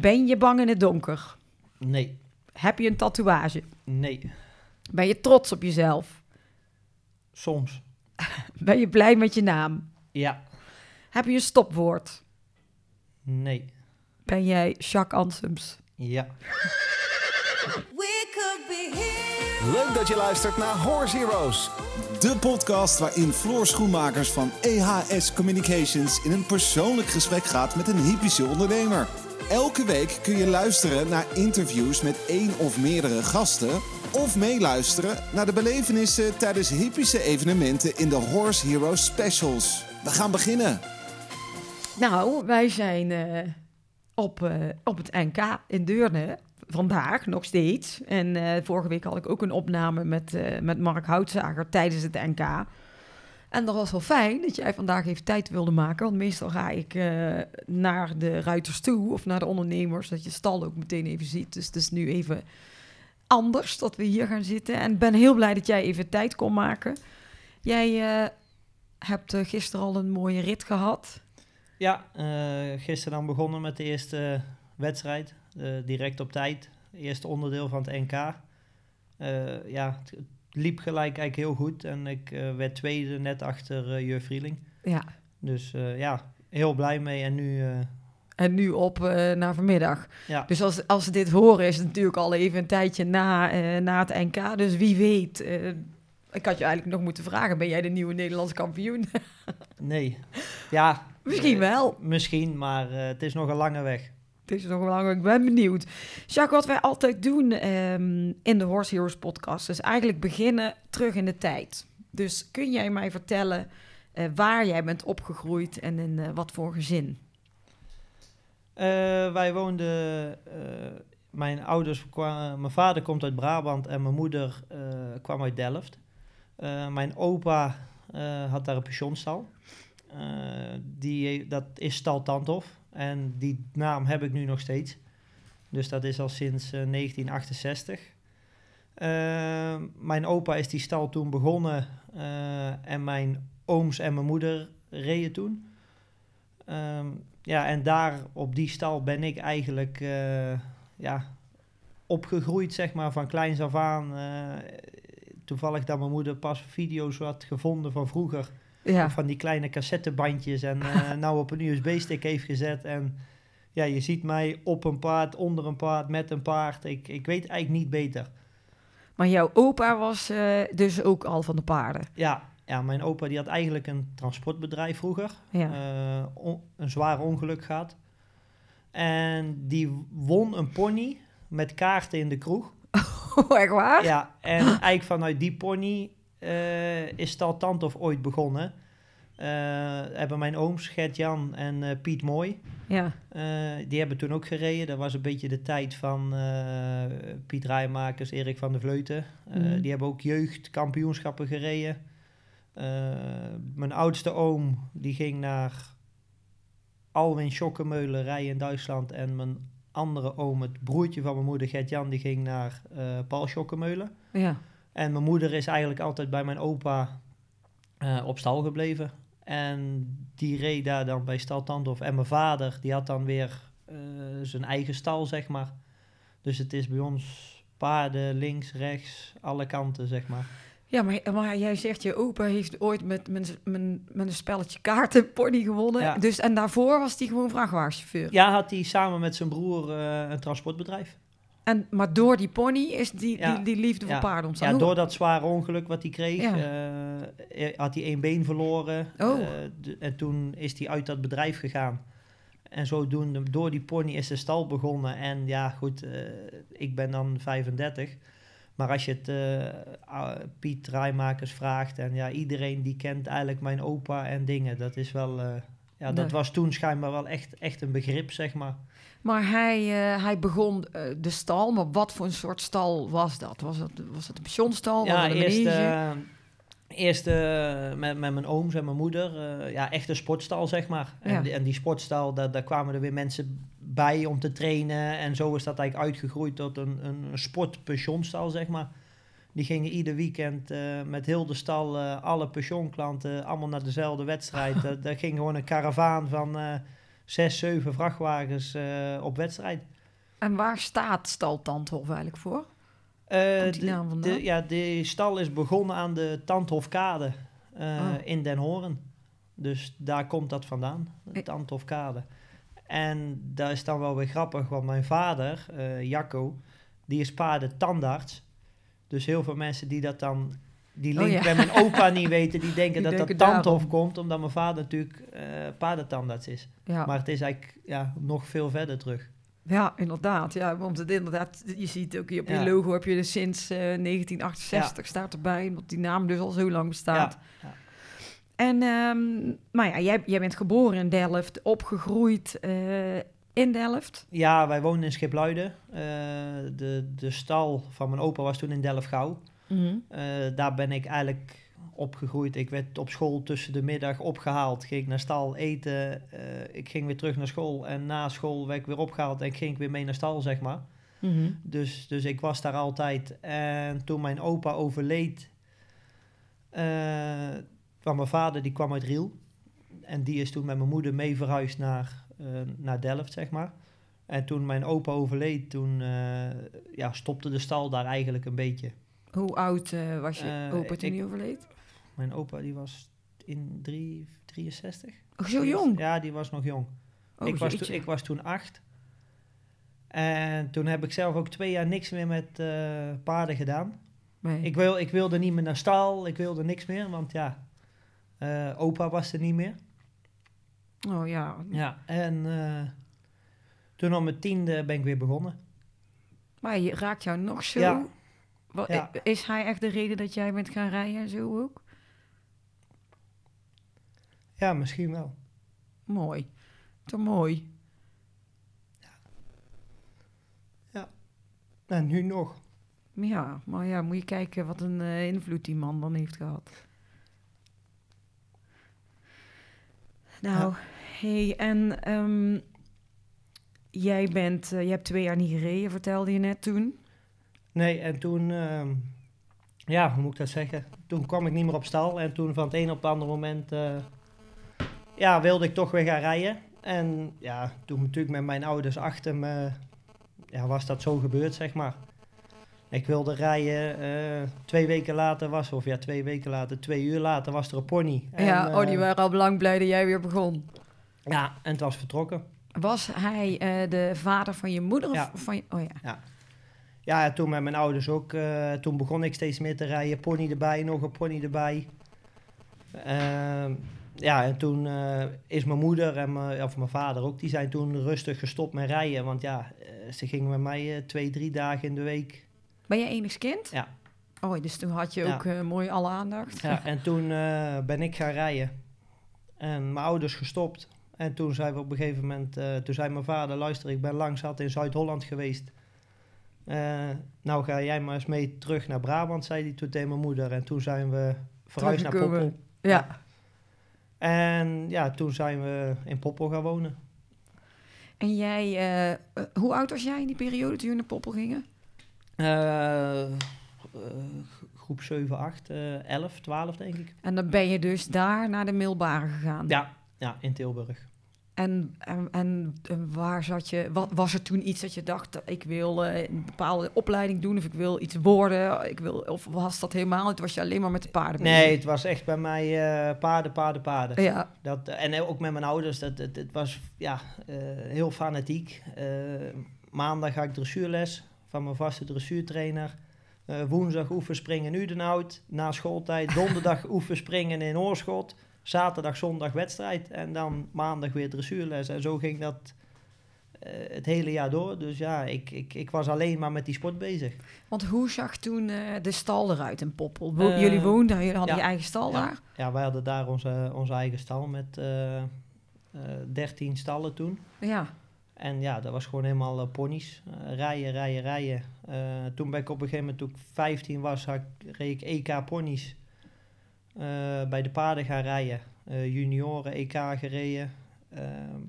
Ben je bang in het donker? Nee. Heb je een tatoeage? Nee. Ben je trots op jezelf? Soms. Ben je blij met je naam? Ja. Heb je een stopwoord? Nee. Ben jij Jacques Ansems? Ja. We could be here. Leuk dat je luistert naar Horse Heroes. De podcast waarin Floor Schoenmakers van EHS Communications in een persoonlijk gesprek gaat met een hypische ondernemer. Elke week kun je luisteren naar interviews met één of meerdere gasten. Of meeluisteren naar de belevenissen tijdens hypische evenementen in de Horse Heroes Specials. We gaan beginnen. Nou, wij zijn eh, op, eh, op het NK in Deurne. Vandaag nog steeds. En eh, vorige week had ik ook een opname met, met Mark Houtzager tijdens het NK. En dat was wel fijn dat jij vandaag even tijd wilde maken. Want meestal ga ik eh, naar de ruiters toe of naar de ondernemers. Dat je stal ook meteen even ziet. Dus het is nu even anders dat we hier gaan zitten. En ben heel blij dat jij even tijd kon maken. Jij eh, hebt eh, gisteren al een mooie rit gehad. Ja, gisteren dan begonnen met de eerste wedstrijd. direct op tijd. Eerste onderdeel van het NK. Ja, liep gelijk eigenlijk heel goed. En ik eh, werd tweede net achter eh Jur Vrieling. Ja. Dus eh, ja, heel blij mee. En nu, En nu op naar vanmiddag. ja, Dus als, als ze dit horen, is het natuurlijk al even een tijdje na, na het NK. Dus wie weet. ik had je eigenlijk nog moeten vragen: ben jij de nieuwe Nederlandse kampioen? nee. Ja, Misschien wel. Misschien, maar het is nog een lange weg. Het is wel lang, ik ben benieuwd. Jacques, wat wij altijd doen ehm, in de Horse Heroes podcast is eigenlijk beginnen terug in de tijd. Dus kun jij mij vertellen eh, waar jij bent opgegroeid en in eh, wat voor gezin? Eh, wij woonden, mijn ouders, kwa- mijn vader komt uit Brabant en mijn moeder kwam uit Delft. Mijn opa had daar een pensionstal. Eh, die, dat is Stal Tandhof en die naam heb ik nu nog steeds. Dus dat is al sinds eh, 1968. Eh, mijn opa is die stal toen begonnen eh, en mijn ooms en mijn moeder reden toen. Ehm, ja, en daar op die stal ben ik eigenlijk eh, ja, opgegroeid, zeg maar, van kleins af aan. Toevallig dat mijn moeder pas video's had gevonden van vroeger. Ja, Van die kleine cassettebandjes en eh, nou op een USB-stick heeft gezet. En ja, je ziet mij op een paard, onder een paard, met een paard. Ik, ik weet eigenlijk niet beter. maar jouw opa was eh, dus ook al van de paarden. Ja, ja, mijn opa die had eigenlijk een transportbedrijf vroeger. Ja. eh, on- een zwaar ongeluk gehad. En die won een pony met kaarten in de kroeg. Oh, echt waar? Ja, en eigenlijk vanuit die pony eh, is Stal Tandhof ooit begonnen. Eh, hebben mijn ooms Gert-Jan en eh, Piet Mooi. Ja. die hebben toen ook gereden. Dat was een beetje de tijd van Piet Rijmakers, Erik van der Vleuten. Mhm. Die hebben ook jeugdkampioenschappen gereden. Mijn oudste oom die ging naar Alwin Schokkemeulen rijden in Duitsland. En mijn andere oom, het broertje van mijn moeder Gert-Jan, die ging naar Paul Schokkemeulen. ja. En mijn moeder is eigenlijk altijd bij mijn opa eh, op stal gebleven. En die reed daar dan bij Stal Tandhof. En mijn vader, die had dan weer eh, zijn eigen stal, zeg maar. Dus het is bij ons paarden links, rechts, alle kanten, zeg maar. Ja, maar, maar jij zegt, je opa heeft ooit met, met, met, met een spelletje kaarten pony gewonnen. Ja. Dus, en daarvoor was hij gewoon vrachtwagenchauffeur. Ja, had hij samen met zijn broer eh, een transportbedrijf. En, maar door die pony is die, Ja. die, die liefde voor Ja. paarden ontstaan. Ja, door dat zware ongeluk wat hij kreeg, Ja. eh, had hij één been verloren. Oh. Eh, de- en toen is hij uit dat bedrijf gegaan. En zodoende, door die pony is de stal begonnen. En ja, goed, eh, ik ben dan 35. Maar als je het Piet Rijmakers vraagt, en ja, iedereen die kent eigenlijk mijn opa en dingen. Dat is wel, ja, dat Nee. was toen schijnbaar wel echt, echt een begrip, zeg maar. Maar hij, eh, hij begon eh, de stal, maar wat voor een soort stal was dat? Was het, was het een pensionstal? Ja, eerst, eh, eerst met, met mijn ooms en mijn moeder. ja, echt een sportstal, zeg maar. En, Ja. die, en die sportstal, daar, daar kwamen er weer mensen bij om te trainen. En zo is dat eigenlijk uitgegroeid tot een, een, sportpensionstal, zeg maar. Die gingen ieder weekend met heel de stal, alle pensionklanten, allemaal naar dezelfde wedstrijd. dat, dat ging gewoon een karavaan van... zes, zeven vrachtwagens eh, op wedstrijd. En waar staat Stal Tandhof eigenlijk voor? Komt die de- ja, de stal is begonnen aan de Tandhofkade eh, Oh. in Den Hoorn. Dus daar komt dat vandaan, de Tandhofkade. En dat is dan wel weer grappig, want mijn vader, Jacco, die is paardentandarts. Dus heel veel mensen die dat dan, die Oh, link ja. bij mijn opa niet weten, die denken Die dat denken dat Tandhof komt, omdat mijn vader natuurlijk eh paardentandarts is. Ja, Maar het is eigenlijk ja, nog veel verder terug. ja inderdaad. Ja, want het inderdaad, je ziet ook hier op je Ja. logo heb je dus sinds eh, 1968 staat erbij, omdat die naam dus al zo lang bestaat. En, ehm, maar ja, jij, jij bent geboren in Delft, opgegroeid eh, in Delft. Ja, wij woonden in Schipluiden. Eh, de, de stal van mijn opa was toen in Delft-Gouw. Eh, daar ben ik eigenlijk opgegroeid. Ik werd op school tussen de middag opgehaald. Ging ik naar stal eten. Eh, ik ging weer terug naar school. En na school werd ik weer opgehaald en ging ik weer mee naar stal, zeg maar. Mhm. Dus, dus ik was daar altijd. En toen mijn opa overleed, eh, kwam mijn vader, die kwam uit Riel. En die is toen met mijn moeder mee verhuisd naar, naar Delft, zeg maar. En toen mijn opa overleed, toen ja, stopte de stal daar eigenlijk een beetje. Hoe oud eh, was je Eh, opa toen hij overleed? Mijn opa die was in drie, 63. Oh, zo jong? Ja, die was nog jong. Oh, ik, was toen, ik was toen acht. En toen heb ik zelf ook twee jaar niks meer met eh, paarden gedaan. Nee. Ik, wil, ik wilde niet meer naar stal, ik wilde niks meer, want ja, opa was er niet meer. Oh ja. Ja, en toen op mijn tiende ben ik weer begonnen. Maar je raakt jou nog zo. Ja. Wat, Ja. Is hij echt de reden dat jij bent gaan rijden en zo ook? Ja, misschien wel. Mooi. Te mooi. En nu nog. Ja, maar ja, moet je kijken wat een eh, invloed die man dan heeft gehad. Nou, hey, en ehm, jij bent, eh, je hebt twee jaar niet gereden, vertelde je net toen. Nee, en toen, ehm, ja, hoe moet ik dat zeggen? Toen kwam ik niet meer op stal en toen van het een op het andere moment, eh, ja, wilde ik toch weer gaan rijden. En ja, toen natuurlijk met mijn ouders achter me, ja, was dat zo gebeurd, zeg maar. Ik wilde rijden, eh, twee weken later was, of ja, twee weken later, twee uur later was er een pony. En, ja, oh, die eh, waren al lang blij dat jij weer begon. Ja, en het was vertrokken. Was hij eh, de vader van je moeder? Of Ja. van je, oh ja. Ja, en toen met mijn ouders ook. eh, toen begon ik steeds meer te rijden. Pony erbij, nog een pony erbij. Ehm, ja, en toen eh, is mijn moeder en mijn, of mijn vader ook, die zijn toen rustig gestopt met rijden. Want ja, eh, ze gingen met mij twee, drie dagen in de week. Ben je enigskind? Ja. Oh, dus toen had je Ja. ook mooi alle aandacht. Ja, en toen ben ik gaan rijden. En mijn ouders gestopt. En toen zijn we op een gegeven moment, toen zei mijn vader, luister, ik ben lang zat in Zuid-Holland geweest. Eh, nou ga jij maar eens mee terug naar Brabant, zei hij toen tegen mijn moeder. En toen zijn we verhuisd naar. Poppel. Ja. En ja, toen zijn we in Poppel gaan wonen. En jij, eh, eh, hoe oud was jij in die periode toen je naar Poppel gingen? Eh, eh, groep 7, 8, eh 11, 12 denk ik. En dan ben je dus daar naar de middelbare gegaan. Ja, ja in Tilburg. En, en, en, en waar zat je, wat, was er toen iets dat je dacht, ik wil eh, een bepaalde opleiding doen of ik wil iets worden? Ik wil, of was dat helemaal niet? Was je alleen maar met de paarden bezig? Nee, het was echt bij mij eh, paarden, paarden, paarden. Ja, Dat, en ook met mijn ouders, dat, het, het was ja, eh, heel fanatiek. Eh, maandag ga ik dressuurles van mijn vaste dressuurtrainer. Eh, woensdag oefenspringen in Udenhout. Na schooltijd donderdag oefenspringen in Oorschot. Zaterdag, zondag wedstrijd. En dan maandag weer dressuurles. En zo ging dat eh, het hele jaar door. Dus ja, ik, ik, ik was alleen maar met die sport bezig. want hoe zag toen eh, de stal eruit in Poppel? Wo- Eh, jullie woonden, jullie hadden ja. je eigen stal Ja. daar? Ja, wij hadden daar onze, onze eigen stal met eh eh 13 stallen toen. Ja, En ja, dat was gewoon helemaal ponies. Rijden, rijden, rijden. Toen ben ik op een gegeven moment, toen ik 15 was, had, ik- reed ik EK ponies. Eh, bij de paarden gaan rijden. Eh, junioren EK gereden. Eh,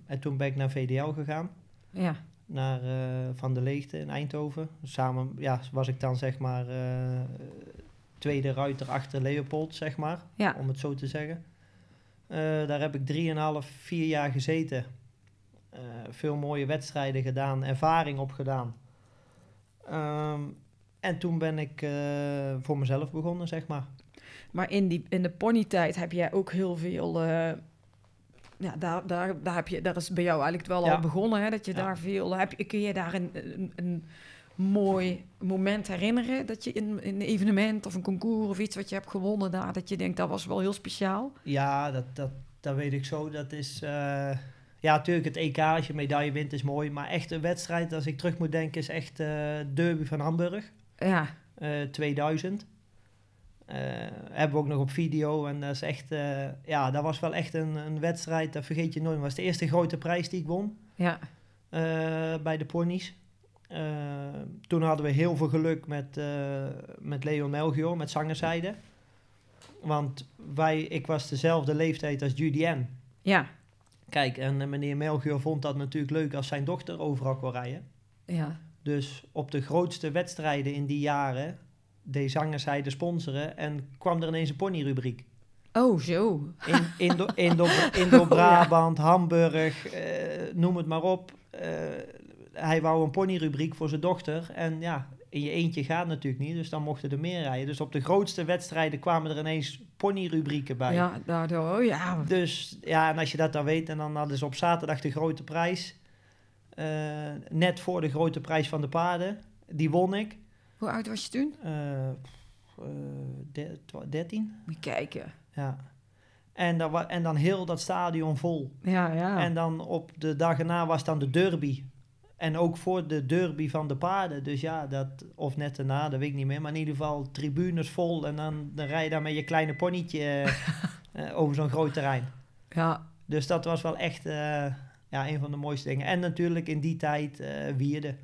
en toen ben ik naar VDL gegaan. ja. Naar Van der Leegte in Eindhoven. Samen ja, was ik dan zeg maar tweede ruiter achter Leopold, zeg maar Ja. om het zo te zeggen. Daar heb ik 3,5, 4 jaar gezeten. Veel mooie wedstrijden gedaan, ervaring opgedaan. Ehm, en toen ben ik voor mezelf begonnen, zeg maar. Maar in, die, in de ponytijd heb jij ook heel veel... eh, ja, daar, daar, daar, heb je, daar is bij jou eigenlijk wel Ja. al begonnen, hè? Dat je Ja. daar veel... Heb, kun je daar een, een, een mooi moment herinneren? Dat je in, in een evenement of een concours of iets wat je hebt gewonnen daar... dat je denkt, dat was wel heel speciaal? Ja, dat, dat, dat weet ik zo. Dat is... eh, ja, natuurlijk het EK, als je medaille wint, is mooi. Maar echt een wedstrijd, als ik terug moet denken, is echt eh Derby van Hamburg. Ja, eh, 2000. Eh, hebben we ook nog op video. En dat is echt... eh, ja, dat was wel echt een, een wedstrijd, dat vergeet je nooit. Dat was de eerste grote prijs die ik won. ja, eh, bij de ponies. Toen hadden we heel veel geluk met, met Leon Melchior, met zangerzijde. Want wij, ik was dezelfde leeftijd als Judy Ann. ja, Kijk, en meneer Melchior vond dat natuurlijk leuk als zijn dochter overal kon rijden. ja. Dus op de grootste wedstrijden in die jaren deed zangerzijde sponsoren en kwam er ineens een ponyrubriek. Oh, zo. In, Indo, Indo, Indo Brabant, Hamburg, eh, noem het maar op. Eh, hij wou een ponyrubriek voor zijn dochter. En ja, in je eentje gaat natuurlijk niet, dus dan mochten er meer rijden. Dus op de grootste wedstrijden kwamen er ineens ponyrubrieken bij. Ja, daardoor, oh ja. Dus ja, en als je dat dan weet, en dan hadden ze op zaterdag de grote prijs. eh, net voor de grote prijs van de paarden. Die won ik. Hoe oud was je toen? Eh, eh, de- twa- 13. Moet je kijken. Ja. En dan, en dan heel dat stadion vol. Ja, ja. En dan op de dag erna was dan de derby. En ook voor de derby van de paarden. Dus ja, dat, of net daarna, dat weet ik niet meer. Maar in ieder geval tribunes vol. En dan, dan rij je daar met je kleine ponytje eh, eh, over zo'n groot terrein. ja, Dus dat was wel echt eh, ja, een van de mooiste dingen. En natuurlijk in die tijd eh Wierde.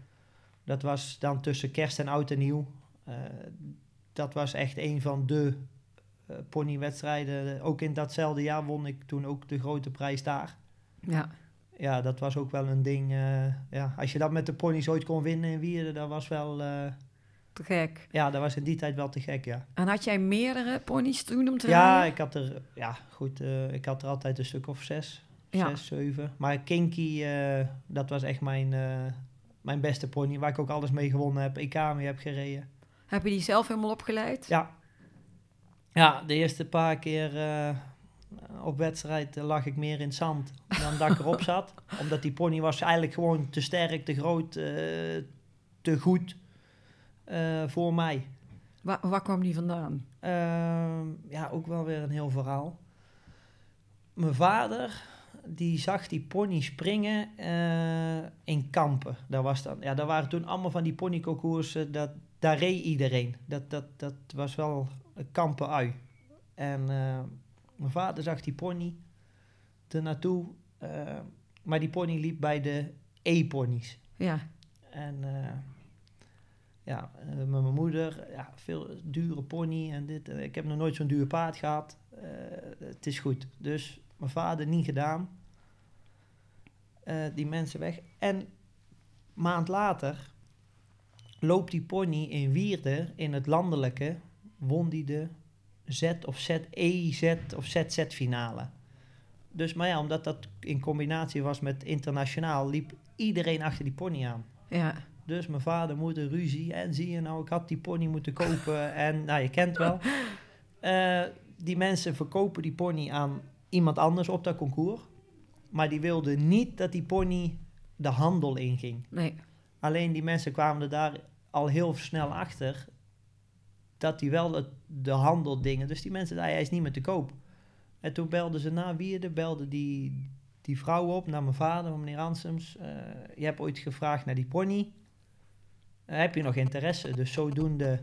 Dat was dan tussen kerst en oud en nieuw. Eh, dat was echt een van de eh, ponywedstrijden. Ook in datzelfde jaar won ik toen ook de grote prijs daar. ja. Ja, dat was ook wel een ding. eh, ja, als je dat met de ponies ooit kon winnen in Wierde, dat was wel... Te gek. ja, dat was in die tijd wel te gek, ja. En had jij meerdere ponies toen om te Ja, rijden? ik had er, ja, goed, ik had er altijd een stuk of zes, Ja. zes, zeven. Maar Kinky, dat was echt mijn, mijn beste pony, waar ik ook alles mee gewonnen heb, EK mee heb gereden. Heb je die zelf helemaal opgeleid? Ja, ja de eerste paar keer eh, op wedstrijd eh, lag ik meer in het zand dan dat ik erop zat. Omdat die pony was eigenlijk gewoon te sterk, te groot, eh, te goed voor mij. Waar, waar kwam die vandaan? Ehm, ja, ook wel weer een heel verhaal. Mijn vader, die zag die pony springen eh, in kampen. Daar, was dan, ja, daar waren toen allemaal van die ponyconcoursen, dat, daar reed iedereen. Dat, dat, dat was wel kampen ui. En eh, mijn vader zag die pony er naartoe, eh, maar die pony liep bij de E-ponies. Ja, En ja, met mijn moeder, ja, veel dure pony en dit. ik heb nog nooit zo'n duur paard gehad. Eh, het is goed. Dus mijn vader niet gedaan. Eh, die mensen weg. En maand later loopt die pony in Wierde, in het landelijke, won die de Z of ZE, Z of ZZ finale. Dus, maar ja, omdat dat in combinatie was met internationaal, liep iedereen achter die pony aan. ja. Dus mijn vader, moeder, ruzie. En zie je nou, ik had die pony moeten kopen. En nou, je kent wel. Eh, die mensen verkopen die pony aan iemand anders op dat concours. Maar die wilden niet dat die pony de handel inging. Nee. Alleen die mensen kwamen er daar al heel snel achter dat die wel het, de handel dingen. Dus die mensen zeiden, hij is niet meer te koop. En toen belden ze na Wierde, belde die, die vrouw op naar mijn vader, meneer Ansems. Eh, je hebt ooit gevraagd naar die pony. Eh, heb je nog interesse? Dus zodoende...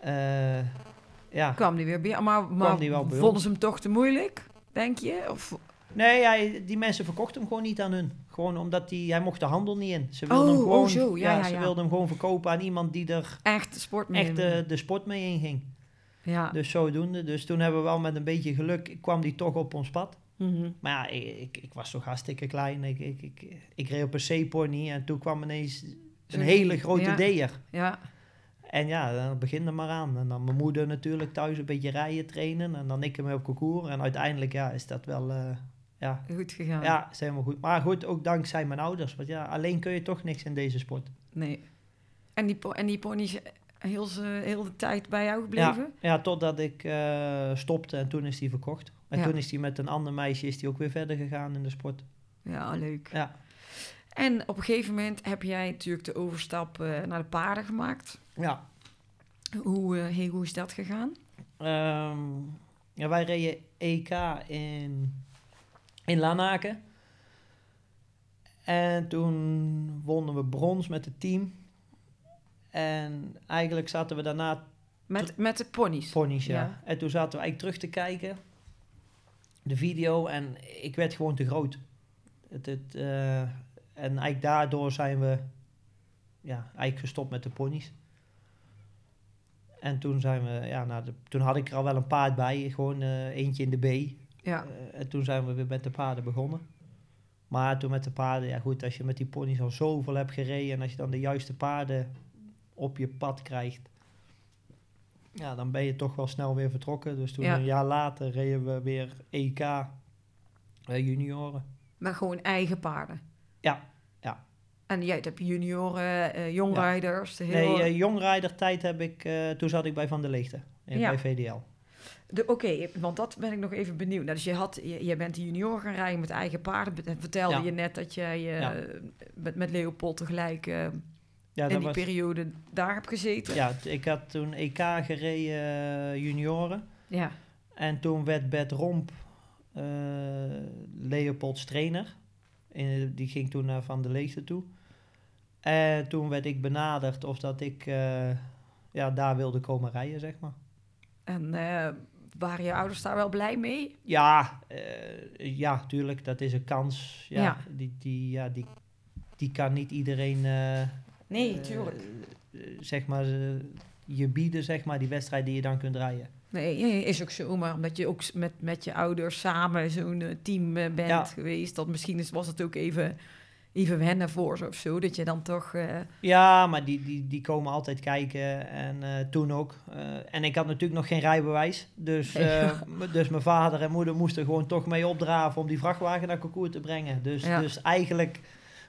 eh, ja. Kwam die weer bij Maar, maar vonden ze hem toch te moeilijk, denk je? Of, Nee, hij, die mensen verkochten hem gewoon niet aan hun. Gewoon omdat die, hij mocht de handel niet in. Ze wilden Oh, hem gewoon, oh zo, ja, ja, ze wilden hem gewoon verkopen aan iemand die er echt sport mee? echt de, de sport mee inging. ja. Dus zodoende. Dus toen hebben we wel met een beetje geluk, kwam die toch op ons pad. Mhm. Maar ja, ik, ik, ik was toch hartstikke klein. Ik, ik, ik, ik reed op een C-pony en toen kwam ineens een hele grote. D'er. ja. En ja, dan begin er maar aan. En dan mijn moeder natuurlijk thuis een beetje rijden trainen. En dan ik hem op concours. En uiteindelijk ja, is dat wel, eh, ja, Goed gegaan. ja, is helemaal goed. Maar goed, ook dankzij mijn ouders. Want ja, alleen kun je toch niks in deze sport. Nee. En die, po- en die pony is heel, heel de tijd bij jou gebleven? Ja, totdat ik eh, stopte en toen is die verkocht. En Ja. toen is die met een ander meisje is die ook weer verder gegaan in de sport. Ja, leuk. Ja, En op een gegeven moment heb jij natuurlijk de overstap eh, naar de paarden gemaakt. ja. Hoe, eh, hey, hoe is dat gegaan? Ehm, ja wij reden EK in, in Lanaken. En toen wonnen we brons met het team. En eigenlijk zaten we daarna Met, met de ponies? ponies, ja. Ja. En toen zaten we eigenlijk terug te kijken, de video, en ik werd gewoon te groot. Het, het, eh, en eigenlijk daardoor zijn we ja, eigenlijk gestopt met de ponies. En toen zijn we, ja, nou, de, toen had ik er al wel een paard bij, gewoon eh, eentje in de B. Ja. Eh, en toen zijn we weer met de paarden begonnen. Maar toen met de paarden, ja goed, als je met die ponies al zoveel hebt gereden en als je dan de juiste paarden op je pad krijgt, ja, dan ben je toch wel snel weer vertrokken. Dus toen Ja. een jaar later reden we weer EK eh, junioren. Maar gewoon eigen paarden? Ja, ja. En jij hebt junioren, eh jongrijders, de Nee, heel... eh jongrijder tijd heb ik, toen zat ik bij Van der Lichten, in, Ja. bij VDL. De- Oké, want dat ben ik nog even benieuwd. Nou, dus je, had, je, je bent de junior gaan rijden met eigen paarden. Vertelde Ja. je net dat jij Ja. met, met Leopold tegelijk eh, Ja, in die was, periode daar hebt gezeten. ja, ik had toen EK gereden eh, junioren. Ja. En toen werd Bert Romp eh, Leopolds trainer. En die ging toen naar Van der Leegte toe. En toen werd ik benaderd of dat ik ja, daar wilde komen rijden, zeg maar. En eh, waren je ouders daar wel blij mee? Ja, eh, ja, tuurlijk, dat is een kans. Ja, Ja. Die, die, ja, die, die kan niet iedereen, eh, Nee, tuurlijk. zeg maar, je bieden, zeg maar, die wedstrijd die je dan kunt rijden. Nee, is ook zo, maar omdat je ook met, met je ouders samen zo'n team bent Ja. geweest, dat misschien is, was het ook even, even wennen voor ze of zo, dat je dan toch... eh, Ja, maar die, die, die komen altijd kijken en eh, toen ook. Eh, en ik had natuurlijk nog geen rijbewijs. Dus, dus mijn vader en moeder moesten gewoon toch mee opdraven om die vrachtwagen naar Concours te brengen. Dus, Ja. dus eigenlijk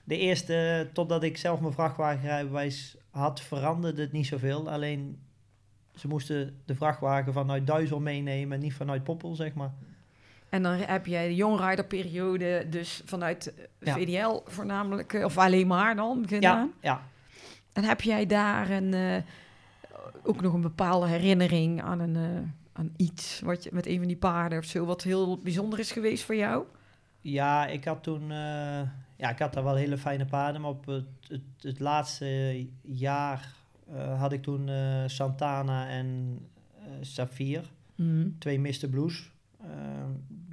de eerste, totdat ik zelf mijn vrachtwagenrijbewijs had, veranderde het niet zoveel. Alleen ze moesten de vrachtwagen vanuit Duizel meenemen en niet vanuit Poppel, zeg maar. En dan heb je de jongriderperiode dus vanuit eh. VDL voornamelijk, eh, of alleen maar dan gedaan. Ja, ja. En heb jij daar een, eh, ook nog een bepaalde herinnering aan, een, aan iets wat je, met een van die paarden of zo, wat heel bijzonder is geweest voor jou? Ja, ik had toen... ja, ik had daar wel hele fijne paarden. Maar op het, het, het laatste jaar had ik toen Santana en Safir. Twee Mr. Blues.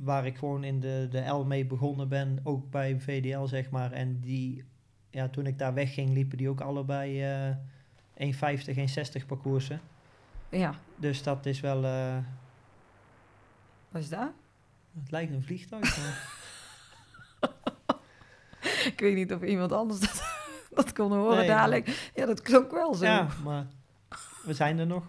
Waar ik gewoon in de, de L mee begonnen ben. Ook bij VDL, zeg maar. En die... Ja, toen ik daar wegging, liepen die ook allebei eh 1,50, 1,60 parcoursen. Ja, Dus dat is wel... eh, wat is dat? het lijkt een vliegtuig. maar- Ik weet niet of iemand anders dat, dat kon horen Nee, dadelijk. Ja, dat klonk wel zo. ja, maar we zijn er nog.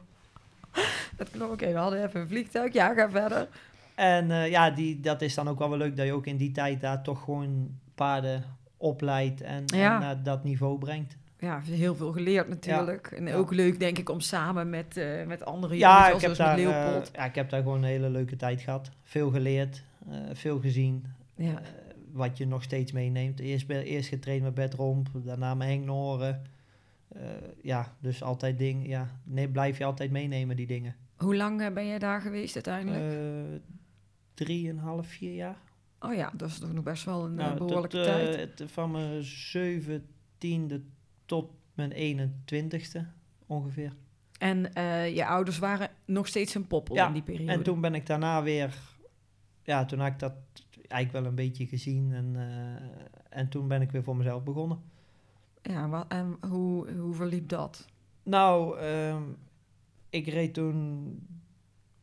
Dat klonk, oké, we hadden even een vliegtuig. Ja, ga verder. En eh, ja, die, dat is dan ook wel wel leuk dat je ook in die tijd daar toch gewoon paarden opleidt en, Ja. en naar dat niveau brengt. Ja, heel veel geleerd natuurlijk. En Ja. ook leuk, denk ik, om samen met, eh, met andere Ja, jongens, ik heb, zoals daar, eh, Leopold. ja, ik heb daar gewoon een hele leuke tijd gehad. Veel geleerd, veel gezien. ja. wat je nog steeds meeneemt. Eerst, eerst getraind met Bert Romp, daarna met Henk Noren. Ja, dus altijd dingen. Ja, nee, blijf je altijd meenemen, die dingen. Hoe lang ben jij daar geweest uiteindelijk? Eh drieënhalf, vier jaar. oh ja, dat is toch nog best wel een eh, Nou, behoorlijke tot, eh, tijd. het- van mijn zeventiende tot mijn 21ste ongeveer. En eh, je ouders waren nog steeds een poppel Ja, in die periode. En toen ben ik daarna weer, ja, toen had ik dat eigenlijk wel een beetje gezien. En, eh, en toen ben ik weer voor mezelf begonnen. Ja, wat, en hoe, hoe verliep dat? Nou, ehm, ik reed toen,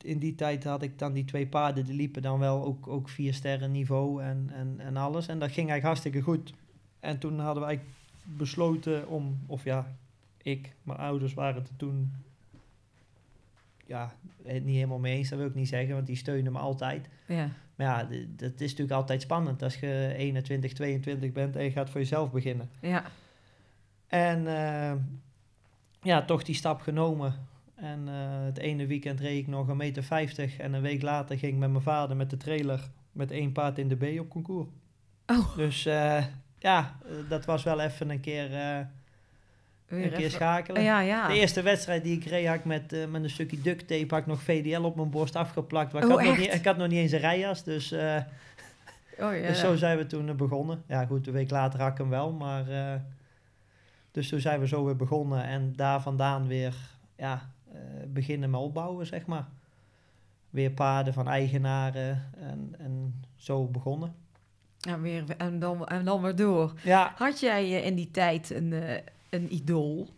in die tijd had ik dan die twee paarden, die liepen dan wel ook, ook vier sterren niveau en, en, en alles. En dat ging eigenlijk hartstikke goed. En toen hadden we eigenlijk besloten om, of ja, ik, mijn ouders waren er toen ja, het niet helemaal mee eens, dat wil ik niet zeggen, want die steunen me altijd. Ja. Maar ja, dat is natuurlijk altijd spannend als je 21, 22 bent en je gaat voor jezelf beginnen. Ja. En eh, ja, toch die stap genomen. En eh, het ene weekend reed ik nog een meter 50 en een week later ging ik met mijn vader met de trailer met één paard in de B op concours. Oh. Dus eh, ja, dat was wel even een keer, eh, een keer even- schakelen. Ja, ja. De eerste wedstrijd die ik reed, had ik met, met een stukje duct tape had ik nog VDL op mijn borst afgeplakt. Maar ik, Oh, had nog niet, ik had nog niet eens een rijjas, dus, Oh, ja. dus zo zijn we toen begonnen. Ja goed, een week later had ik hem wel, maar... dus toen zijn we zo weer begonnen en daar vandaan weer ja, beginnen met opbouwen, zeg maar. Weer paarden van eigenaren en, en zo begonnen. Ja, weer, en, dan, en dan weer door. Ja, Had jij eh, in die tijd een, eh, een idool?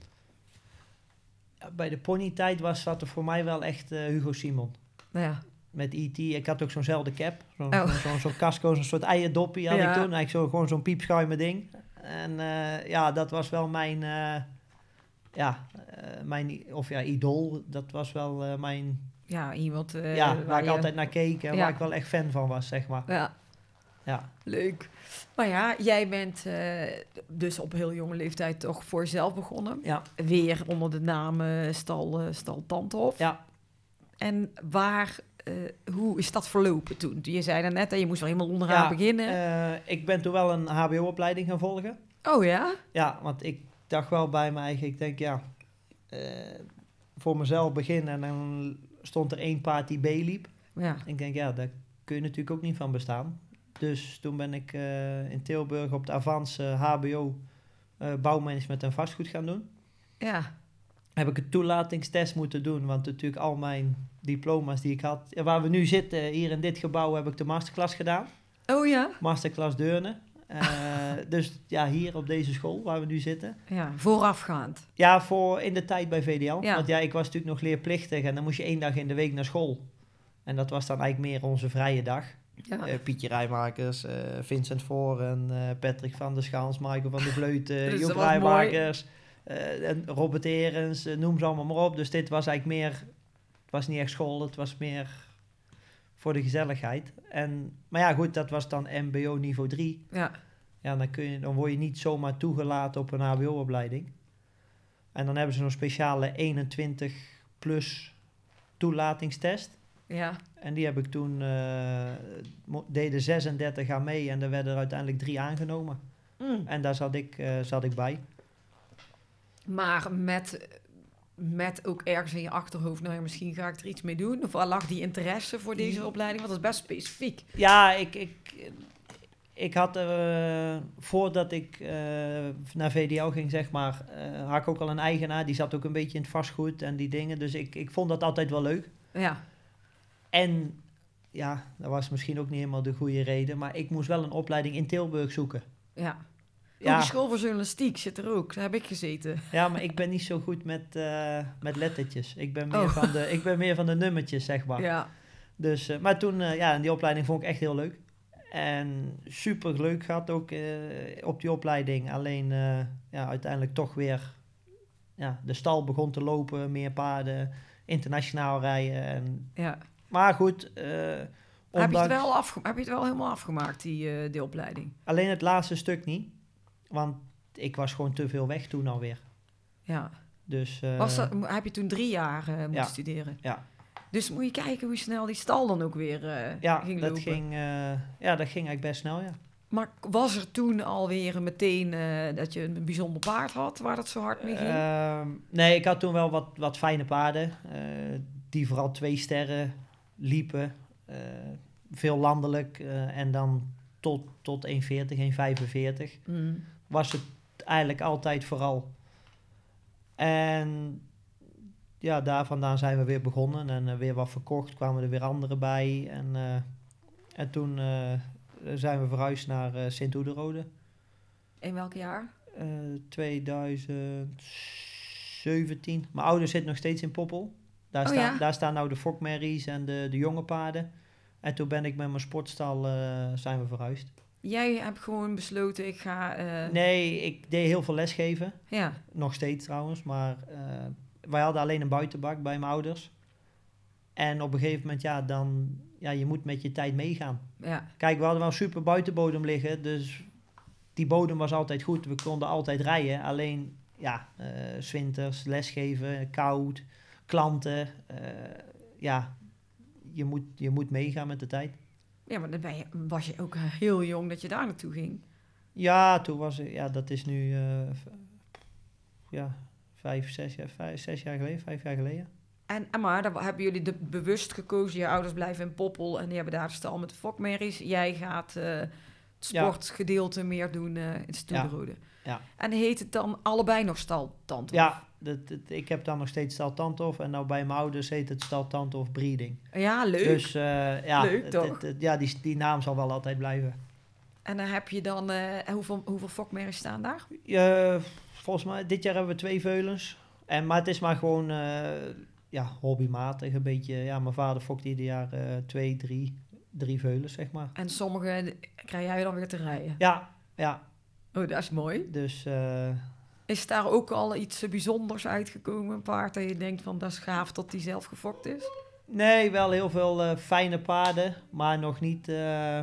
bij de ponytijd was er voor mij wel echt eh, Hugo Simon. Nou ja. met E.T. Ik had ook zo'nzelfde cap. Zo'n Oh. zo'n casco, zo'n soort eierdoppie had Ja. ik toen. Eigenlijk zo, gewoon zo'n piepschuime ding. En eh, ja, dat was wel mijn... eh, ja, eh, mijn... Of ja, idool. Dat was wel eh, mijn... Ja, iemand... eh, ja, waar ik je- altijd naar keek en Ja. waar ik wel echt fan van was, zeg maar. Ja, Ja, leuk. Maar ja, jij bent dus op heel jonge leeftijd toch voor jezelf begonnen. ja, Weer onder de naam Stal, eh, Stal Tandhof. ja. En waar, hoe is dat verlopen toen? Je zei daarnet, hè, je moest wel helemaal onderaan Ja, beginnen. Ik ben toen wel een hbo-opleiding gaan volgen. oh ja? Ja, want ik dacht wel bij mij eigen, ik denk ja, eh, voor mezelf beginnen en dan stond er één paard die B liep. Ja. Ik denk, ja, daar kun je natuurlijk ook niet van bestaan. Dus toen ben ik eh, in Tilburg op de Avans eh, HBO eh, bouwmanagement en vastgoed gaan doen. Ja. Heb ik een toelatingstest moeten doen, want natuurlijk al mijn diploma's die ik had... Waar we nu zitten, hier in dit gebouw, heb ik de masterclass gedaan. Oh ja? Masterclass Deurne. Eh, dus ja, hier op deze school waar we nu zitten. Ja, voorafgaand. Ja, voor in de tijd bij VDL. Ja. Want ja, ik was natuurlijk nog leerplichtig en dan moest je één dag in de week naar school. En dat was dan eigenlijk meer onze vrije dag. Ja. Eh, Pietje Rijmakers, eh, Vincent Voren, eh, Patrick van der Schaans, Michael van der Vleuten, Dus was Rijmakers, en Robert Erens, noem ze allemaal maar op. Dus dit was eigenlijk meer, het was niet echt school, het was meer voor de gezelligheid. En, maar ja, goed, dat was dan MBO niveau 3. ja. Ja, dan, kun je, dan word je niet zomaar toegelaten op een HBO-opleiding. En dan hebben ze een speciale 21 plus toelatingstest. Ja. En die heb ik toen, mo- deden 36 aan mee en er werden er uiteindelijk drie aangenomen. Mm. En daar zat ik, eh, zat ik bij. Maar met, met ook ergens in je achterhoofd, nou ja, misschien ga ik er iets mee doen. Of waar lag die interesse voor deze opleiding? Want dat is best specifiek. Ja, ik, ik, ik had eh, voordat ik eh, naar VDL ging, zeg maar, eh, had ik ook al een eigenaar. Die zat ook een beetje in het vastgoed en die dingen. Dus ik, ik vond dat altijd wel leuk. Ja. En ja, dat was misschien ook niet helemaal de goede reden, maar ik moest wel een opleiding in Tilburg zoeken. Ja. Ja, Hogeschool voor journalistiek zit er ook. Daar heb ik gezeten. ja maar ik ben niet zo goed met, eh, met lettertjes. Ik ben, meer Oh. van de, ik ben meer van de nummertjes, zeg maar. Ja. Dus, eh, maar toen, eh, ja, die opleiding vond ik echt heel leuk. En super leuk gehad ook op die opleiding. Alleen, ja, uiteindelijk toch weer, ja, de stal begon te lopen, meer paarden, internationaal rijden. En, ja. maar goed, Heb, je het wel afge- heb je het wel helemaal afgemaakt, die, eh, die opleiding? Alleen het laatste stuk niet. Want ik was gewoon te veel weg toen alweer. Ja. Dus eh, Was dat, heb je toen drie jaar eh, moeten ja. studeren? Ja. Dus moet je kijken hoe snel die stal dan ook weer eh, ja, ging dat lopen. ging, ja, dat ging eigenlijk best snel, ja. Maar was er toen alweer meteen dat je een bijzonder paard had waar dat zo hard mee ging? Ehm, nee, ik had toen wel wat, wat fijne paarden. die vooral twee sterren liepen. veel landelijk. en dan tot, tot 1,40, 1,45. Mm. Was het eigenlijk altijd vooral. En ja, daar vandaan zijn we weer begonnen. En eh, weer wat verkocht. Kwamen er weer andere bij. En, eh, en toen eh, zijn we verhuisd naar Sint-Oederode. In welk jaar? Eh, 2017. Mijn ouders zitten nog steeds in Poppel. Daar, Oh, staan, ja? daar staan nou de fokmerries en de, de jonge paarden. En toen ben ik met mijn sportstal zijn we verhuisd. Jij hebt gewoon besloten, ik ga... eh, Nee, ik deed heel veel lesgeven. Ja, Nog steeds trouwens. Maar eh, wij hadden alleen een buitenbak bij mijn ouders. En op een gegeven moment, ja, dan, ja, je moet met je tijd meegaan. Ja, Kijk, we hadden wel een super buitenbodem liggen, dus die bodem was altijd goed. We konden altijd rijden, alleen, ja, eh, 's winters, lesgeven, koud, klanten, ja, je moet, je moet meegaan met de tijd. Ja maar dan ben je, was je ook heel jong dat je daar naartoe ging. Ja, toen was ik, ja, dat is nu, eh, ja, vijf, zes jaar, vijf, zes jaar geleden, vijf jaar geleden. En, maar dan hebben jullie de, bewust gekozen. Je ouders blijven in Poppel en die hebben daar de stal met de fokmerries. Jij gaat eh, Ja. sportgedeelte meer doen eh, in Stoerode. Ja. En heet het dan allebei nog stal Tante? Ja, dat, dat- ik heb dan nog steeds stal Tanthof en nou bij mijn ouders heet het stal Tanthof Breeding. Ja, leuk. Dus eh, ja, Leuk, toch? het- het- ja die, die naam zal wel altijd blijven. En dan heb je dan... eh, hoeveel, hoeveel fokmerries staan daar? Volgens mij, dit jaar hebben we twee veulens. En, maar het is maar gewoon ja, hobbymatig. Een beetje, ja, mijn vader fokt ieder jaar twee, drie, drie veulens, zeg maar. En sommige krijg jij dan weer te rijden. Ja, ja. Oh, dat is mooi. Dus eh, Is daar ook al iets bijzonders uitgekomen? Een paard dat je denkt van dat is gaaf dat die zelf gefokt is? nee, wel heel veel eh, fijne paarden. Maar nog niet, eh,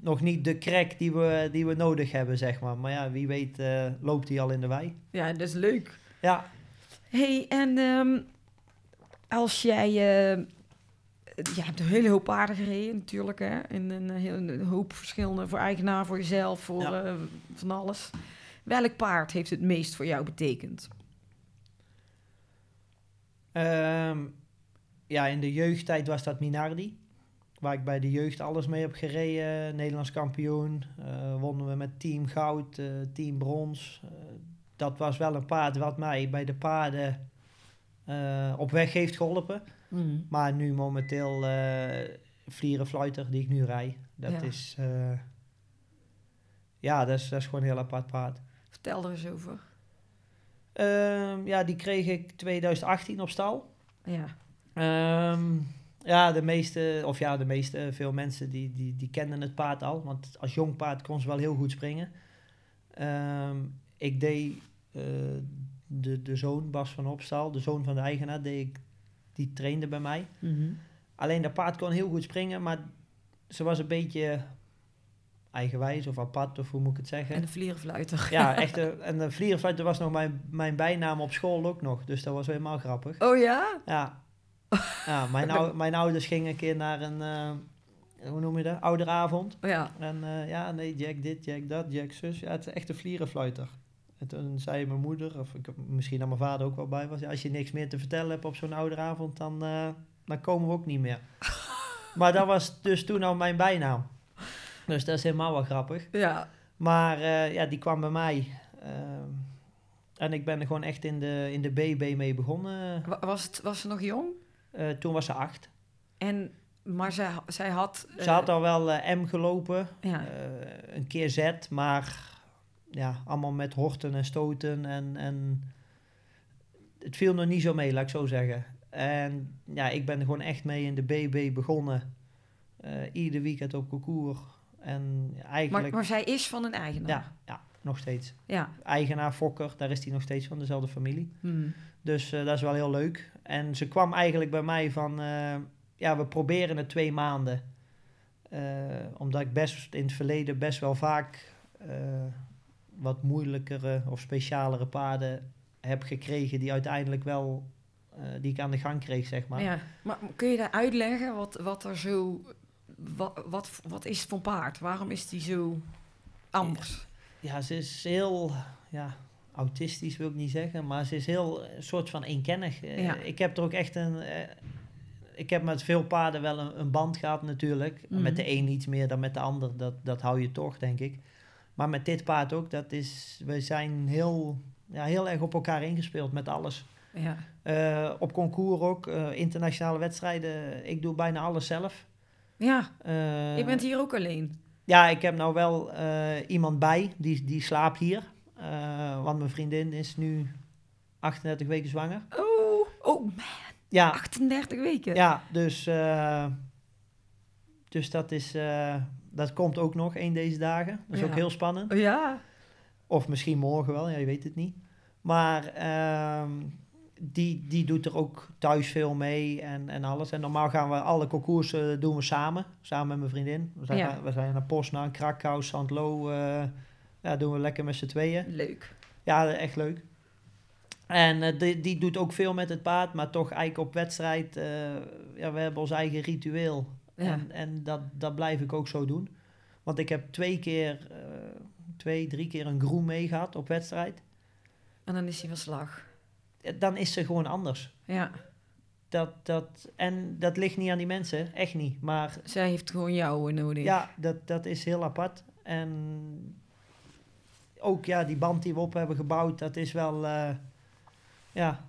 nog niet de crack die we, die we nodig hebben, zeg maar. Maar ja, wie weet loopt hij al in de wei. Ja, dat is leuk. Ja, hey, en ehm, als jij... eh, je hebt een hele hoop paarden gereden natuurlijk, hè? En een, hele hoop verschillende voor eigenaar, voor jezelf, voor Ja. eh, van alles. Welk paard heeft het meest voor jou betekend? Ehm, ja, in de jeugdtijd was dat Minardi. Waar ik bij de jeugd alles mee heb gereden. Nederlands kampioen. eh, wonnen we met team goud, eh, team brons. Eh, dat was wel een paard wat mij bij de paarden eh, op weg heeft geholpen. Maar nu momenteel eh Vlierenfluiter die ik nu rij. Dat Ja. is... eh, ja, dat is, dat is gewoon een heel apart paard. Vertel er eens over. Ehm, ja, die kreeg ik 2018 op stal. Ja, Ehm, ja, de meeste, of ja, de meeste, veel mensen die, die, die kenden het paard al. Want als jong paard kon ze wel heel goed springen. Ehm, ik deed eh, de, de zoon, Bas van Opstal, de zoon van de eigenaar, deed ik, die trainde bij mij. Alleen dat paard kon heel goed springen, maar ze was een beetje eigenwijs of apart, of hoe moet ik het zeggen. en de vlierenfluiter. Ja, echt. eh, en de vlierenfluiter was nog mijn, mijn bijnaam op school ook nog. Dus dat was helemaal grappig. Oh ja? Ja. ja mijn, ou- mijn ouders gingen een keer naar een, eh, hoe noem je dat, ouderavond. Ja. En eh, ja, nee, Jack dit, Jack dat, Jack zus. Ja, het is echt een vlierenfluiter. En toen zei mijn moeder, of ik, misschien dat mijn vader ook wel bij was, ja, als je niks meer te vertellen hebt op zo'n ouderavond, dan, eh, dan komen we ook niet meer. maar dat was dus toen al mijn bijnaam. Dus dat is helemaal wel grappig. Ja. Maar eh, ja, die kwam bij mij. ehm, en ik ben er gewoon echt in de, in de BB mee begonnen. Wa- Was, het, was ze nog jong? Eh, toen was ze acht. En, maar zij, zij had... Ze had al wel eh, M gelopen, Ja. eh, een keer Z, maar ja, allemaal met horten en stoten. En, en het viel nog niet zo mee, laat ik zo zeggen. En ja, ik ben er gewoon echt mee in de BB begonnen. Eh, ieder weekend op concours. En maar, eigenlijk, maar zij is van een eigenaar. ja, ja, nog steeds. Ja. Eigenaar Fokker, daar is hij nog steeds van, dezelfde familie. Hmm. Dus eh, dat is wel heel leuk. En ze kwam eigenlijk bij mij van, eh, ja, we proberen het twee maanden. Omdat ik best in het verleden best wel vaak wat moeilijkere of specialere paarden heb gekregen die uiteindelijk wel, eh, die ik aan de gang kreeg, zeg maar. Ja. Maar kun je daar uitleggen wat, wat er zo... Wat, wat, wat is het voor paard? Waarom is die zo anders? Ja, ze is heel, ja, autistisch wil ik niet zeggen, maar ze is heel een soort van eenkennig. Eh, Ja. Ik heb er ook echt een, eh, ik heb met veel paarden wel een, een band gehad natuurlijk. Mhm. Met de een iets meer dan met de ander, dat, dat hou je toch, denk ik. Maar met dit paard ook, dat is, we zijn heel, ja, heel erg op elkaar ingespeeld met alles. Ja. Eh, op concours ook, eh, internationale wedstrijden, ik doe bijna alles zelf. Ja, Eh, je bent hier ook alleen. ja, ik heb nou wel iemand bij, die, die slaapt hier. Want mijn vriendin is nu 38 weken zwanger. Oh, oh man, Ja, 38 weken. ja dus, dus dat, is, dat komt ook nog een deze dagen. Dat is Ja. ook heel spannend. Oh, ja. Of misschien morgen wel, ja, je weet het niet. Maar ehm, die, die doet er ook thuis veel mee en, en alles. En normaal gaan we alle concours eh, doen we samen, samen met mijn vriendin. We zijn, Ja. we zijn naar Poznan, Krakau, St. Lo. eh, ja, doen we lekker met z'n tweeën. Leuk. Ja, echt leuk. En eh, die, die doet ook veel met het paard, maar toch eigenlijk op wedstrijd. ja, we hebben ons eigen ritueel. Ja. En, en dat, dat blijf ik ook zo doen. Want ik heb twee keer, eh, twee, drie keer een groen mee gehad op wedstrijd. En dan is hij van slag. Dan is ze gewoon anders. Ja. Dat, dat, en dat ligt niet aan die mensen, echt niet. Maar Zij heeft gewoon jou nodig. ja, dat, dat is heel apart. En ook ja, die band die we op hebben gebouwd, dat is wel, eh, ja,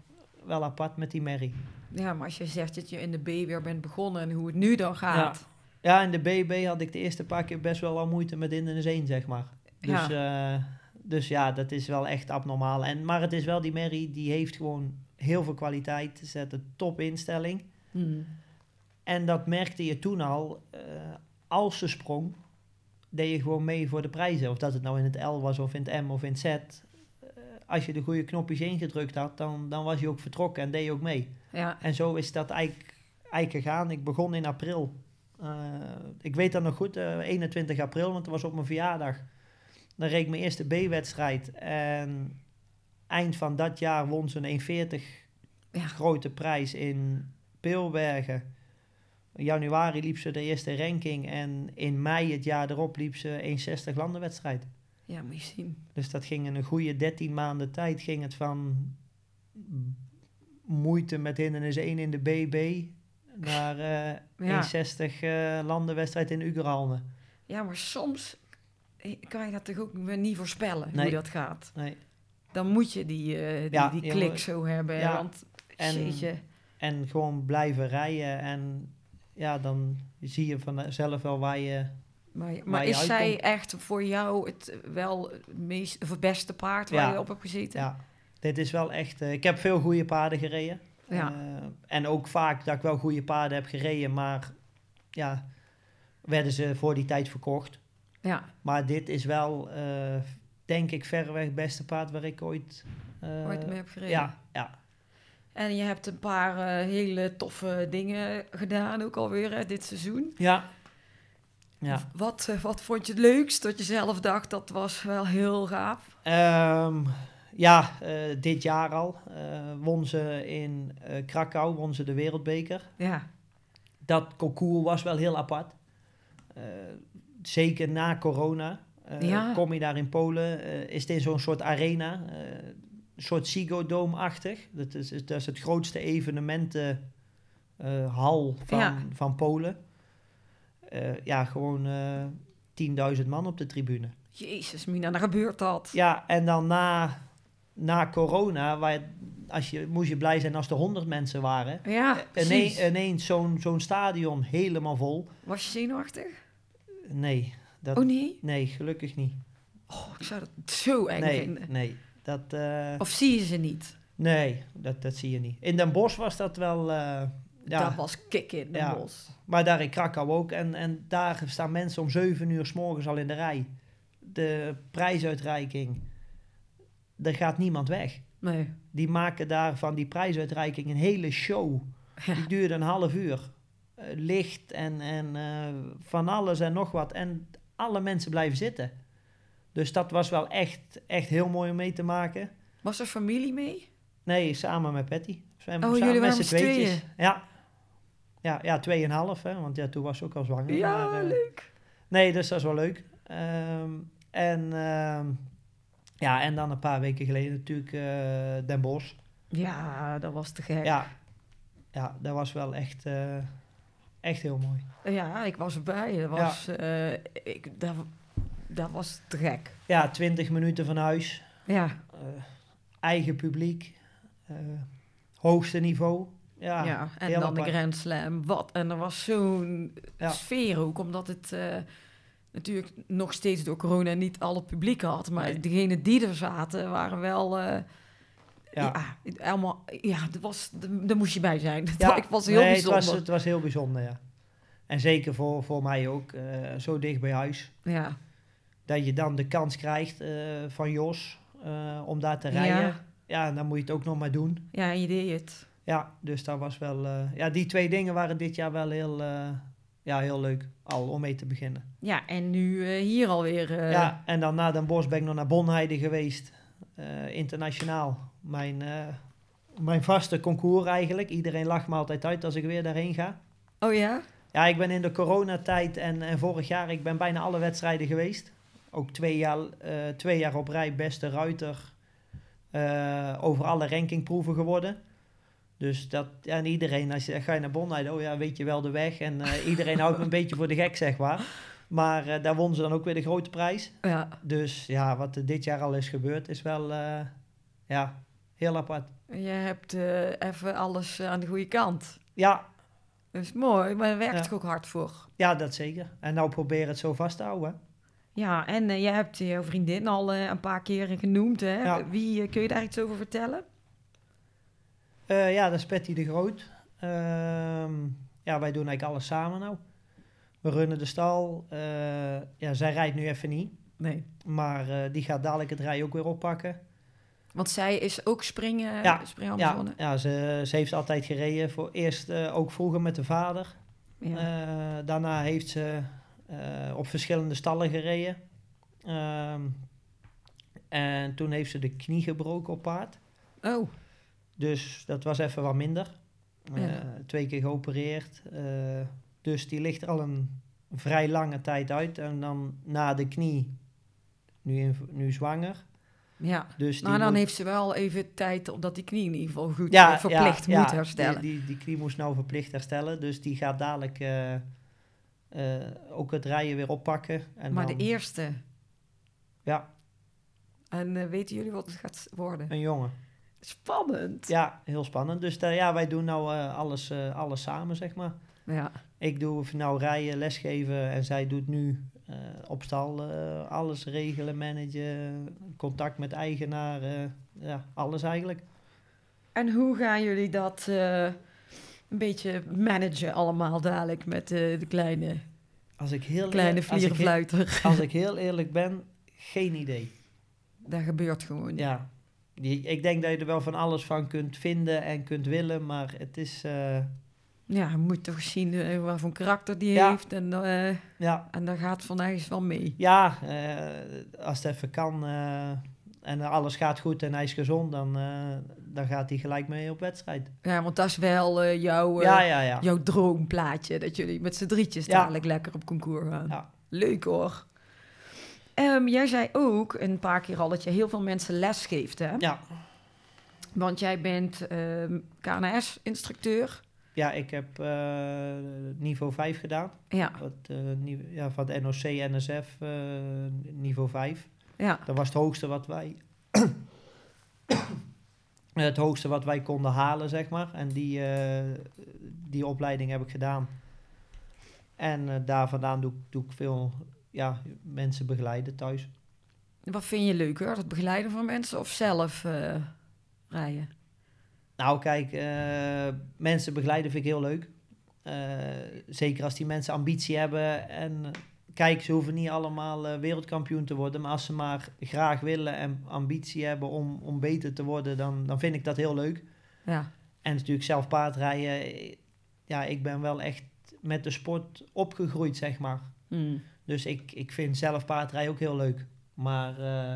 wel apart met die merrie. Ja, maar als je zegt dat je in de B weer bent begonnen en hoe het nu dan gaat. Ja, in de BB had ik de eerste paar keer best wel al moeite met in de zee, zeg maar. Dus ja. dus ja, dat is wel echt abnormaal. En, maar het is wel die merrie, die heeft gewoon heel veel kwaliteit. Ze zet een top instelling. Hmm. En dat merkte je toen al. eh, als ze sprong, deed je gewoon mee voor de prijzen. Of dat het nou in het L was, of in het M, of in het Z. Eh, als je de goede knopjes ingedrukt had, dan, dan was je ook vertrokken en deed je ook mee. Ja. En zo is dat eigenlijk, eigenlijk gegaan. Ik begon in april. Eh, ik weet dat nog goed, eh, 21 april, want het was op mijn verjaardag. Dan reed ik mijn eerste B-wedstrijd. En eind van dat jaar won ze een 1,40 Ja. grote prijs in Peelbergen. In januari liep ze de eerste ranking. En in mei het jaar erop liep ze 1,60 landenwedstrijd. Ja, moet je zien. Dus dat ging in een goede 13 maanden tijd. Ging het van moeite met hindernis 1 in de BB naar eh Ja. 1,60 eh landenwedstrijd in Ugeralne. Ja, maar soms eh, kan je dat toch ook weer niet voorspellen, hoe dat gaat. Nee. Dan moet je die, die, Ja, die ja, klik zo hebben. ja, want, en-. En gewoon blijven rijden. En ja, dan zie je vanzelf wel waar je... Maar, maar is zij echt voor jou het wel het meest, of beste paard waar Ja. je op hebt gezeten? Ja, dit is wel echt... eh, ik heb veel goede paarden gereden. Ja. Eh, en ook vaak dat ik wel goede paarden heb gereden. Maar ja, werden ze voor die tijd verkocht. Ja, Maar dit is wel, eh, denk ik, verreweg het beste paard waar ik ooit... ooit mee heb gereden. Ja, ja. En je hebt een paar hele toffe dingen gedaan, ook alweer hè, dit seizoen. Ja. Ja. Wat, eh, wat vond je het leukst dat je zelf dacht dat was wel heel gaaf? Ehm, ja, eh, dit jaar al eh, won ze in Krakau won ze de wereldbeker. Ja, Dat concours was wel heel apart. Zeker na corona. Ja. Kom je daar in Polen, is het in zo'n soort arena. een soort Ziggo Dome-achtig. Dat is, dat is het grootste evenementenhal van, Ja. van Polen. Eh, ja, gewoon eh 10.000 man op de tribune. jezus Mina, dan gebeurt dat. Ja, en dan na, na corona, waar, als je, moest je blij zijn als er 100 mensen waren. Ja, precies. ineens zo'n zo'n stadion helemaal vol. Was je zenuwachtig? Nee, dat, Oh nee? nee, gelukkig niet. Oh, ik zou dat zo eng Nee, vinden. nee, dat, eh, Of zie je ze niet? nee dat, dat zie je niet. In Den Bosch was dat wel, eh, ja, Dat was kicken in de Ja. bos. maar daar in Krakau ook. En, en daar staan mensen om 7 uur s morgens al in de rij. De prijsuitreiking, er gaat niemand weg. Nee. Die maken daar van die prijsuitreiking een hele show. Ja. Die duurde een half uur. Eh, licht en, en eh, van alles en nog wat. En alle mensen blijven zitten. Dus dat was wel echt, echt heel mooi om mee te maken. Was er familie mee? Nee, samen met Patty. Oh, samen jullie met waren z'n tweetjes. Ja. Ja, ja, tweeënhalf, hè. Want ja, toen was ze ook al zwanger. Ja, maar, eh, leuk. Nee, dus dat is wel leuk. Ehm, en, ehm, ja, en dan een paar weken geleden natuurlijk eh, Den Bosch. Ja, dat was te gek. Ja, ja dat was wel echt, eh, echt heel mooi. Ja, ik was erbij. Dat was, ik, dat, dat was te gek. Ja, 20 minuten van huis, Ja, eigen publiek, hoogste niveau. Ja, ja. en dan de. Grand Slam. Wat? En er was zo'n Ja. sfeer ook, omdat het eh, natuurlijk nog steeds door corona niet al het publiek had. Maar Nee. degenen die er zaten waren wel... eh, Ja. ja, allemaal, ja, dat was, daar moest je bij zijn. Ja, ik was heel nee, bijzonder. Het was, het was heel bijzonder, ja. En zeker voor, voor mij ook, eh, zo dicht bij huis. Ja, Dat je dan de kans krijgt van Jos om daar te Ja. rijden. ja, dan moet je het ook nog maar doen. Ja, en je deed het. Ja, dus dat was wel... eh, ja, die twee dingen waren dit jaar wel heel, eh, ja, heel leuk al om mee te beginnen. Ja, en nu eh, hier alweer. ja, en dan na Den Bosch ben ik nog naar Bonheide geweest. internationaal. Mijn, mijn vaste concours eigenlijk. Iedereen lacht me altijd uit als ik weer daarheen ga. Oh ja? Ja, ik ben in de coronatijd en, en vorig jaar, ik ben bijna alle wedstrijden geweest. Ook twee jaar, twee jaar op rij beste ruiter over alle rankingproeven geworden. Dus dat, ja, en iedereen, als je ga je naar Bonheide, oh ja, weet je wel de weg. En eh, iedereen houdt me een beetje voor de gek, zeg maar. Maar eh, daar won ze dan ook weer de grote prijs. Ja. Dus ja, wat er dit jaar al is gebeurd, is wel, eh, ja, heel apart. Je hebt even alles aan de goede kant. Ja, Dat is mooi, maar daar werkt Ja. ook hard voor. ja, dat zeker. En nou proberen het zo vast te houden. hè. Ja, en je hebt jouw vriendin al een paar keren genoemd, hè? Ja. Wie, kun je daar iets over vertellen? Eh, ja, dat is Patty de Groot. Ehm, ja, wij doen eigenlijk alles samen nou. We runnen de stal. Eh, ja, zij rijdt nu even niet. Nee. Maar eh, die gaat dadelijk het rijden ook weer oppakken. Want zij is ook springen, Ja, springen Ja, ja ze, ze heeft altijd gereden. Voor eerst ook vroeger met de vader. Ja. Eh, daarna heeft ze eh, op verschillende stallen gereden. Ehm, en toen heeft ze de knie gebroken op paard. Oh, Dus dat was even wat minder. Ja. Eh, twee keer geopereerd. eh, dus die ligt er al een vrij lange tijd uit. En dan na de knie, nu, in, nu zwanger. ja. Dus die Nou, dan moet- heeft ze wel even tijd omdat die knie in ieder geval goed ja, eh, verplicht ja, moet ja, herstellen. Die, die, die knie moest nou verplicht herstellen. Dus die gaat dadelijk ook het rijden weer oppakken. En maar dan, de eerste. Ja, En weten jullie wat het gaat worden? een jongen. Spannend. Ja, heel spannend. Dus daar- ja, wij doen nou eh, alles, eh, alles samen, zeg maar. Ja. Ik doe nou rijden, lesgeven en zij doet nu op stal alles regelen, managen, contact met eigenaren, ja, alles eigenlijk. En hoe gaan jullie dat een beetje managen allemaal dadelijk met de kleine, Als ik heel, kleine als ik, heel- vlierenfluiter? als ik heel eerlijk ben, geen idee. Dat gebeurt gewoon. Ja, ik denk dat je er wel van alles van kunt vinden en kunt willen, maar het is, eh, Ja, je moet toch zien eh, wat voor karakter die Ja. heeft. En, eh ja, en dat gaat van ergens wel mee. ja als het even kan en alles gaat goed en hij is gezond, dan, dan gaat hij gelijk mee op wedstrijd. Ja, want dat is wel jouw, ja, ja, ja. jouw droomplaatje. Dat jullie met z'n drietjes dadelijk lekker op concours gaan. Ja. Leuk hoor. Ehm, jij zei ook een paar keer al dat je heel veel mensen les geeft, hè? Ja, Want jij bent ehm, KNS-instructeur. ja ik heb eh, niveau 5 gedaan. Ja, Wat, eh, ja, van de NOC, NSF, eh, niveau 5. ja. Dat was het hoogste wat wij... het hoogste wat wij konden halen, zeg maar. En die, die opleiding heb ik gedaan. En daar vandaan doe, ik- doe ik veel ja, mensen begeleiden thuis. Wat vind je leuker? Het begeleiden van mensen of zelf eh, rijden? Nou, kijk, eh, mensen begeleiden vind ik heel leuk. Eh, zeker als die mensen ambitie hebben. En kijk, ze hoeven niet allemaal wereldkampioen te worden. Maar als ze maar graag willen en ambitie hebben om, om beter te worden, dan, dan vind ik dat heel leuk. Ja, En natuurlijk zelf paardrijden. Ja, ik ben wel echt met de sport opgegroeid, zeg maar. Hmm. Dus ik, ik vind zelf paardrijden ook heel leuk. Maar eh,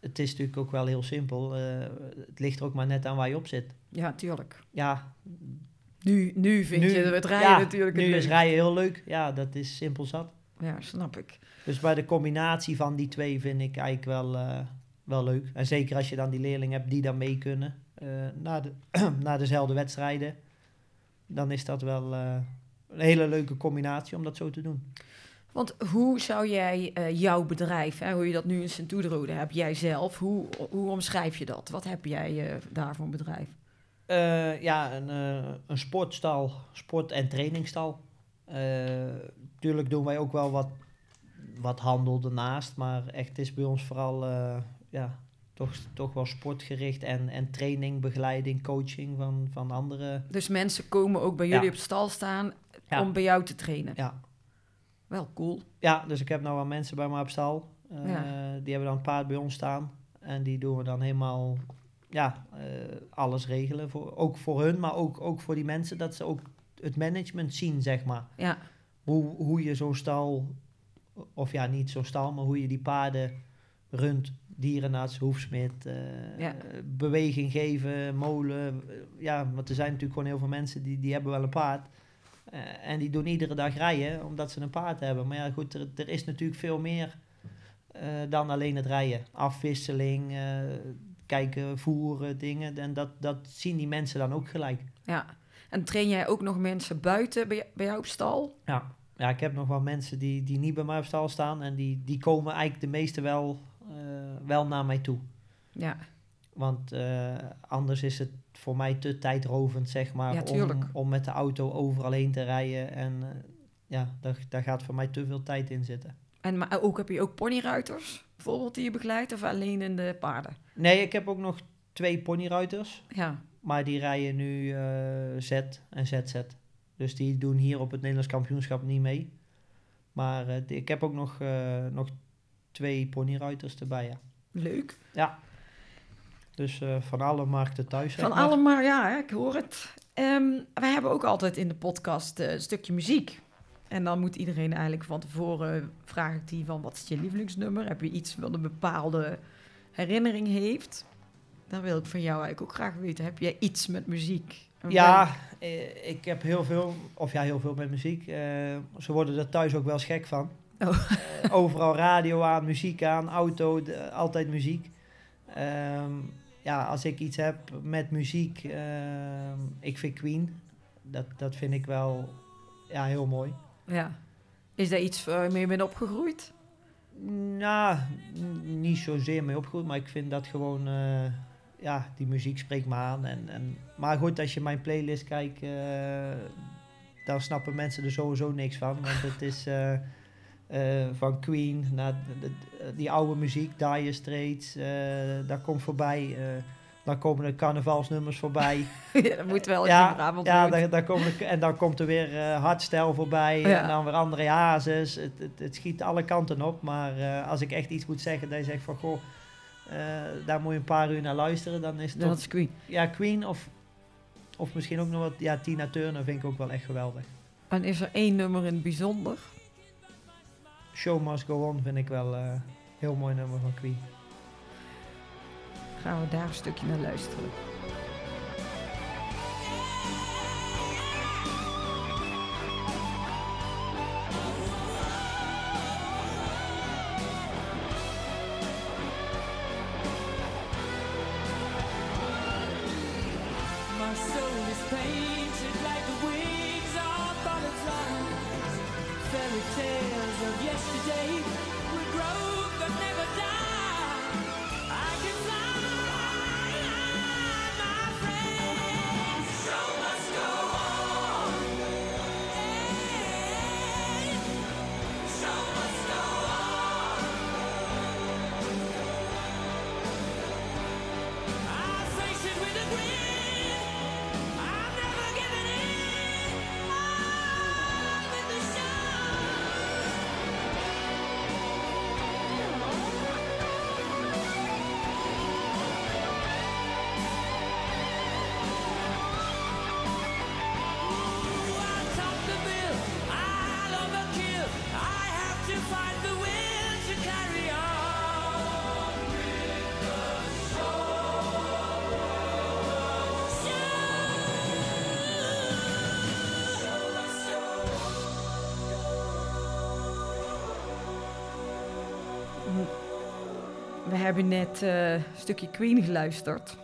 het is natuurlijk ook wel heel simpel. Eh, het ligt er ook maar net aan waar je op zit. ja tuurlijk. Ja, Nu, nu vind nu, je het rijden ja, natuurlijk het nu is leukst. rijden heel leuk. Ja, dat is simpel zat. Ja, snap ik. Dus bij de combinatie van die twee vind ik eigenlijk wel, eh, wel leuk. En zeker als je dan die leerlingen hebt die dan mee kunnen naar, de, naar dezelfde wedstrijden. Dan is dat wel een hele leuke combinatie om dat zo te doen. Want hoe zou jij eh, jouw bedrijf, hè, hoe je dat nu in Sint-Oederode hebt, jij zelf, hoe, hoe omschrijf je dat? Wat heb jij eh, daar voor een bedrijf? Eh, ja, een, een sportstal, sport- en trainingstal. Tuurlijk doen wij ook wel wat, wat handel ernaast, maar echt is bij ons vooral ja, toch, toch wel sportgericht en, en training, begeleiding, coaching van, van andere. Dus mensen komen ook bij jullie Ja. op stal staan Ja. om bij jou te trainen. Ja. Wel cool. ja, dus ik heb nou wel mensen bij mij op stal. Eh, Ja. Die hebben dan een paard bij ons staan. En die doen we dan helemaal, ja, eh, alles regelen. Voor, ook voor hun, maar ook, ook voor die mensen. Dat ze ook het management zien, zeg maar. Ja, Hoe, hoe je zo'n stal, of ja, niet zo'n stal, maar hoe je die paarden runt. Dierenarts, hoefsmid, eh, Ja. beweging geven, molen. ja, want er zijn natuurlijk gewoon heel veel mensen die, die hebben wel een paard. Eh, en die doen iedere dag rijden, omdat ze een paard hebben. Maar ja, goed, er, er is natuurlijk veel meer eh, dan alleen het rijden. Afwisseling, eh, kijken, voeren, dingen. En dat, dat zien die mensen dan ook gelijk. ja. En train jij ook nog mensen buiten bij, bij jou op stal? Ja, ja ik heb nog wel mensen die, die niet bij mij op stal staan. En die, die komen eigenlijk de meeste wel, wel naar mij toe. Ja, Want anders is het voor mij te tijdrovend, zeg maar, Ja, om, om met de auto overal heen te rijden. En eh, ja, daar, daar gaat voor mij te veel tijd in zitten. en maar ook heb je ook ponyruiters bijvoorbeeld die je begeleidt of alleen in de paarden? Nee, ik heb ook nog twee ponyruiters. Ja, Maar die rijden nu eh, Z en ZZ. Dus die doen hier op het Nederlands kampioenschap niet mee. Maar eh, ik heb ook nog, nog twee ponyruiters erbij, ja. leuk. Ja. Dus eh, van alle markten thuis. Van maar. allemaal, ja, ik hoor het. Ehm, wij hebben ook altijd in de podcast eh, een stukje muziek. En dan moet iedereen eigenlijk van tevoren vraag ik die van wat is je lievelingsnummer? Heb je iets wat een bepaalde herinnering heeft? Dan wil ik van jou eigenlijk ook graag weten. Heb jij iets met muziek? Ja, eh, ik heb heel veel, of ja, heel veel met muziek. Ze worden er thuis ook wel eens gek van. Oh. Overal radio aan, muziek aan, auto, de- altijd muziek. Ehm, ja, als ik iets heb met muziek, ehm, ik vind Queen, dat, dat vind ik wel ja, heel mooi. Ja. Is daar iets waar je mee bent opgegroeid? Nou, niet zozeer mee opgegroeid, maar ik vind dat gewoon, eh, ja, die muziek spreekt me aan. En, en, maar goed, als je mijn playlist kijkt, eh, dan snappen mensen er sowieso niks van. Want het is eh, van Queen naar de- de- die oude muziek, Dire Straits, eh daar komt voorbij. eh, dan komen er carnavalsnummers voorbij. ja, dat moet wel ja, ja daar, daar komen de- en dan komt er weer hardstyle voorbij. Ja. En dan weer André Hazes. Het, het, het schiet alle kanten op. Maar als ik echt iets moet zeggen, dat je zegt van... Goh, daar moet je een paar uur naar luisteren. Dan is het is Queen. ja, Queen of, of misschien ook nog wat... Ja, Tina Turner vind ik ook wel echt geweldig. En is er één nummer in het bijzonder? Show Must Go On vind ik wel een heel mooi nummer van Queen. Gaan we daar een stukje naar luisteren. Hebben net eh, een stukje Queen geluisterd.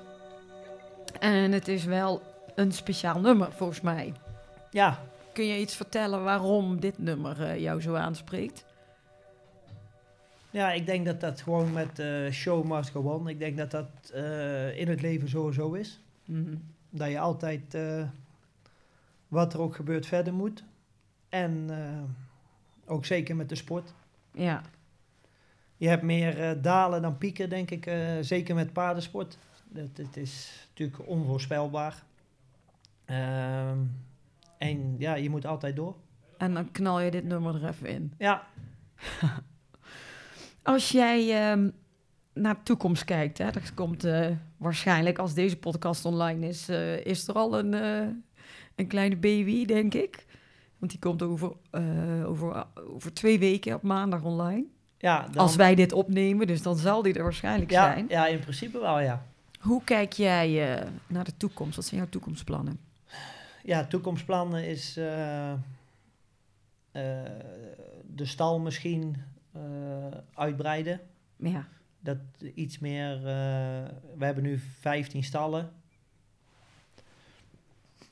En het is wel een speciaal nummer, volgens mij. Ja, Kun je iets vertellen waarom dit nummer eh, jou zo aanspreekt? ja, ik denk dat dat gewoon met eh, Show Must Go On... Ik denk dat dat eh, in het leven sowieso is. Mhm. Dat je altijd, eh, wat er ook gebeurt, verder moet. En eh, ook zeker met de sport. Ja, Je hebt meer eh, dalen dan pieken, denk ik. eh, zeker met paardensport. Dat, het is natuurlijk onvoorspelbaar. Ehm, en ja, je moet altijd door. en dan knal je dit nummer er even in. Ja, Als jij, ehm, naar de toekomst kijkt. Hè? Er komt eh, waarschijnlijk, als deze podcast online is, is er al een, een kleine baby, denk ik. Want die komt over, over, over twee weken op maandag online. Ja, dan, Als wij dit opnemen, dus dan zal die er waarschijnlijk ja, zijn. ja, in principe wel, ja. Hoe kijk jij eh, naar de toekomst? Wat zijn jouw toekomstplannen? Ja, toekomstplannen is eh, eh, de stal misschien uitbreiden. Ja, Dat iets meer. we hebben nu 15 stallen.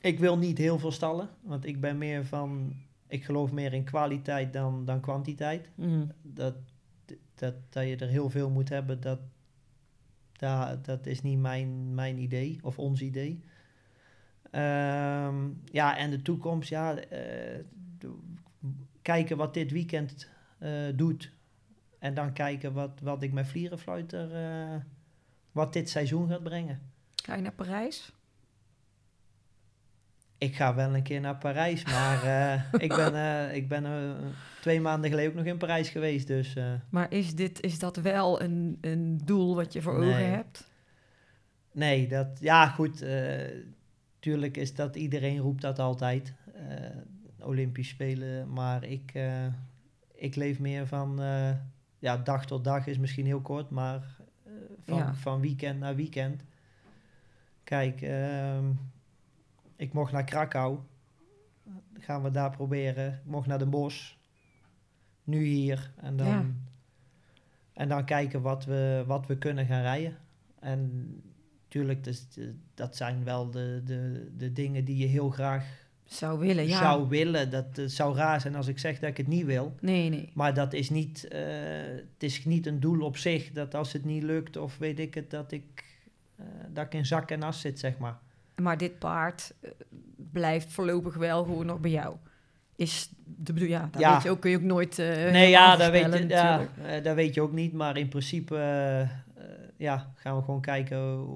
Ik wil niet heel veel stallen, want ik ben meer van. Ik geloof meer in kwaliteit dan, dan kwantiteit. Mhm. Dat, dat, dat je er heel veel moet hebben, dat, dat, dat is niet mijn, mijn idee of ons idee. Ehm, ja, en de toekomst, ja, eh, kijken wat dit weekend eh, doet. En dan kijken wat, wat ik met Vlierenfluiter, eh wat dit seizoen gaat brengen. Ga je naar Parijs? Ik ga wel een keer naar Parijs, maar eh, ik ben, eh, ik ben eh, twee maanden geleden ook nog in Parijs geweest. Dus Maar is, dit, is dat wel een, een doel wat je voor Nee. ogen hebt? nee, dat, ja goed, tuurlijk is dat, iedereen roept dat altijd, Olympisch Spelen, maar ik, ik leef meer van, ja, dag tot dag is misschien heel kort, maar van, Ja. van weekend naar weekend. Kijk, ehm, ik mocht naar Krakau, gaan we daar proberen, ik mocht naar Den Bosch, nu hier, en dan, Ja. en dan kijken wat we, wat we kunnen gaan rijden. En tuurlijk, dus, eh, dat zijn wel de, de, de dingen die je heel graag Zou willen, ja. zou willen. Dat het zou raar zijn als ik zeg dat ik het niet wil. Nee, nee. Maar dat is niet, eh, het is niet een doel op zich. Dat als het niet lukt of weet ik het, dat ik, eh, dat ik in zak en as zit, zeg maar. Maar dit paard eh, blijft voorlopig wel gewoon nog bij jou. Is de ja, dat Ja. weet je ook, kun je ook nooit. eh, nee, ja dat, weet je, ja, eh, dat weet je ook niet. Maar in principe ja, gaan we gewoon kijken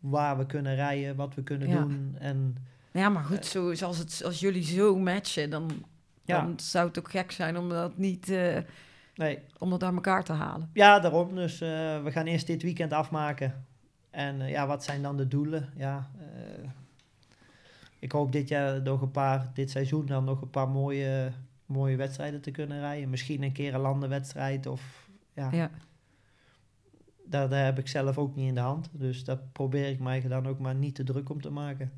waar we kunnen rijden, wat we kunnen Ja. doen. En Ja, maar goed, zo, zoals het, als jullie zo matchen, dan, dan zou het ook gek zijn om dat niet nee, om dat aan elkaar te halen. Ja, daarom. Dus we gaan eerst dit weekend afmaken. En ja, wat zijn dan de doelen? Ja, ik hoop dit jaar nog een paar, dit seizoen dan nog een paar mooie, mooie wedstrijden te kunnen rijden. Misschien een keer een landenwedstrijd of ja, Ja. daar, daar heb ik zelf ook niet in de hand. Dus daar probeer ik mij dan ook maar niet te druk om te maken.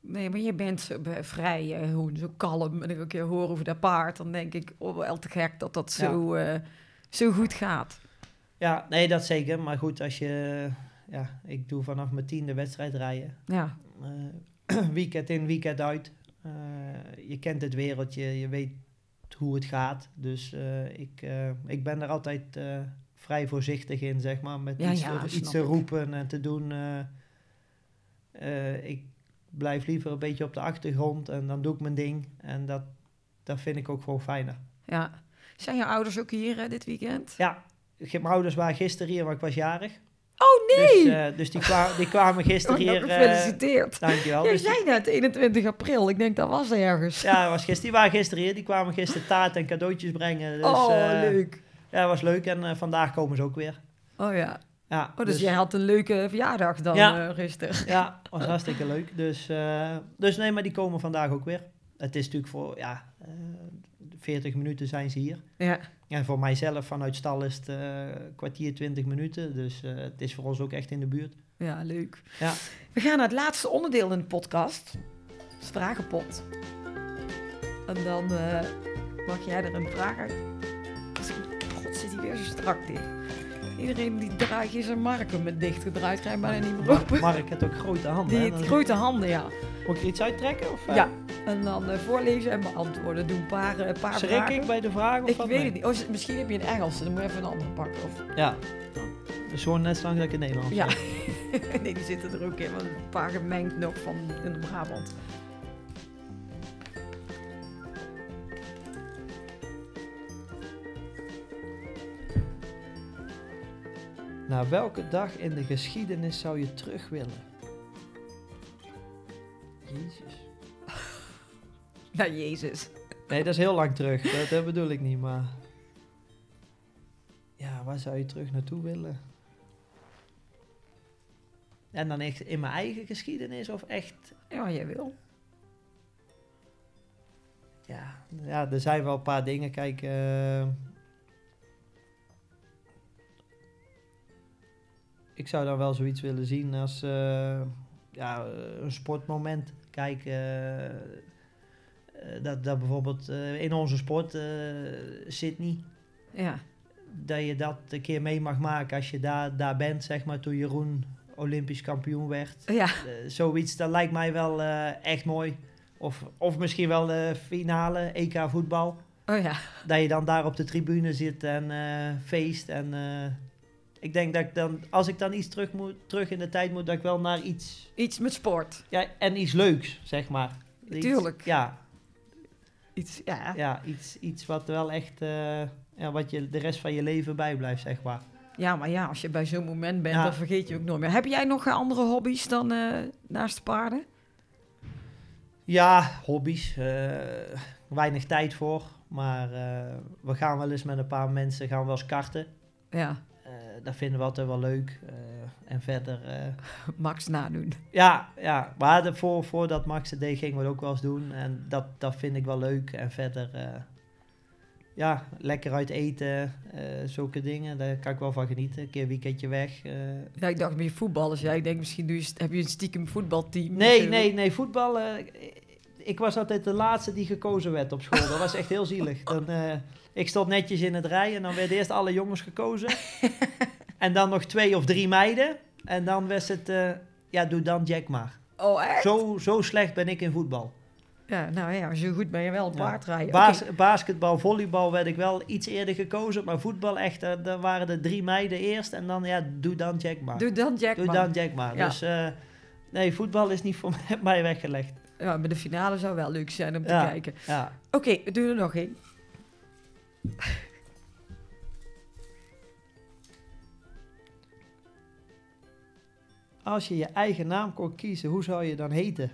Nee, maar je bent be- vrij, eh, hoe zo kalm. En ik een keer hoor over dat paard, dan denk ik, oh, wel te gek dat dat zo, eh, zo goed gaat. Ja, nee, dat zeker. Maar goed, als je, ja, ik doe vanaf mijn tiende wedstrijd rijden. Ja, Eh, weekend in, weekend uit. Eh, je kent het wereldje, je weet hoe het gaat. Dus eh, ik, eh, ik ben er altijd vrij voorzichtig in, zeg maar. Met Ja, iets, ja, iets te roepen en te doen. ik blijf liever een beetje op de achtergrond en dan doe ik mijn ding. En dat, dat vind ik ook gewoon fijner. ja. Zijn je ouders ook hier dit weekend? Ja, mijn ouders waren gisteren hier, maar ik was jarig. Oh nee! Dus, eh, dus die, kwa die kwamen gisteren oh, nou, hier. eh, gefeliciteerd. dankjewel. Jij Dus zei net 21 april. Ik denk dat was ergens. Ja, was gisteren, die waren gisteren hier. Die kwamen gisteren taart en cadeautjes brengen. Dus, oh, eh, leuk. Ja, was leuk. En vandaag komen ze ook weer. Oh ja. Ja, Oh, dus, jij had een leuke verjaardag dan Ja. gisteren. Ja, was hartstikke leuk. Dus, dus nee, maar die komen vandaag ook weer. Het is natuurlijk voor, ja, 40 minuten zijn ze hier. Ja. En voor mijzelf vanuit stal is het eh, kwartier, 20 minuten. Dus eh, het is voor ons ook echt in de buurt. ja, leuk. Ja. We gaan naar het laatste onderdeel in de podcast. Dat is vragenpot. En dan eh, mag jij er een vraag uit. God, zit hij weer zo strak dicht. Iedereen die draadjes en marken met dichtgedraaid krijgt bijna niet meer open. Mark heeft ook grote handen. Die, hè? grote handen, ja. Moet ik iets uittrekken? Of, eh, Ja. En dan eh, voorlezen en beantwoorden. Doe een paar, eh, paar Schrik vragen. ik bij de vraag? Of Ik wat? weet het niet. Oh, misschien heb je een Engelse. Dan moet je even een andere pakken. Of... Ja. Gewoon net zo lang dat ik in Nederland Ja. nee, die zitten er ook in. Want een paar gemengd nog van in de Brabant. Naar welke dag in de geschiedenis zou je terug willen? Jezus. Nou, Jezus. Nee, dat is heel lang terug. Dat, dat bedoel ik niet, maar... Ja, waar zou je terug naartoe willen? En dan echt in mijn eigen geschiedenis of echt... Ja, jij wil. Ja, ja er zijn wel een paar dingen. Kijk, eh, ik zou dan wel zoiets willen zien als eh, ja, een sportmoment. Kijk, eh, dat, dat bijvoorbeeld eh, in onze sport, eh, Sydney, Ja. dat je dat een keer mee mag maken als je daar, daar bent, zeg maar, toen Jeroen Olympisch kampioen werd. Ja. Zoiets, dat lijkt mij wel echt mooi. Of, of misschien wel de finale, EK voetbal. Oh ja. Dat je dan daar op de tribune zit en feest. En ik denk dat ik dan, als ik dan iets terug, moet, terug in de tijd moet, dat ik wel naar iets, Iets met sport. ja, en iets leuks, zeg maar. Iets- Tuurlijk. Ja, Iets, ja. ja iets, iets wat wel echt, eh, ja, wat je de rest van je leven bijblijft, zeg maar. Ja, maar ja, als je bij zo'n moment bent, Ja. dan vergeet je ook nooit meer. Heb jij nog eh, andere hobby's dan eh, naast de paarden? Ja, hobby's. weinig tijd voor. Maar we gaan wel eens met een paar mensen gaan we wel eens karten. Ja, dat vinden we altijd wel leuk. Eh, en verder... eh, Max nadoen. Ja, ja. maar de, voor, voordat Max het deed, gingen we het ook wel eens doen. En dat, dat vind ik wel leuk. En verder, eh, ja, lekker uit eten, eh, zulke dingen. Daar kan ik wel van genieten. Een keer een weekendje weg. eh. Ja, ik dacht meer voetballers. Ja, ik denk misschien je, heb je een stiekem voetbalteam. Nee, nee, nee, voetbal. Ik was altijd de laatste die gekozen werd op school. Dat was echt heel zielig. Dan, eh, ik stond netjes in het rij en dan werden eerst alle jongens gekozen. en dan nog twee of drie meiden. En dan was het, eh, ja, doe dan Jack maar. Oh, echt? Zo, zo slecht ben ik in voetbal. Ja, nou ja, zo goed ben je wel op Ja. paardrijden. Basketbal, volleybal werd ik wel iets eerder gekozen. Maar voetbal echt, eh, daar waren de drie meiden eerst. En dan, ja, doe dan Jack maar. Doe dan Jack Doe maar. dan Jack maar. Ja. Dus nee, voetbal is niet voor mij weggelegd. Ja, maar de finale zou wel leuk zijn om te Ja. kijken. Ja. Oké, we doen er nog één. Als je je eigen naam kon kiezen, hoe zou je dan heten?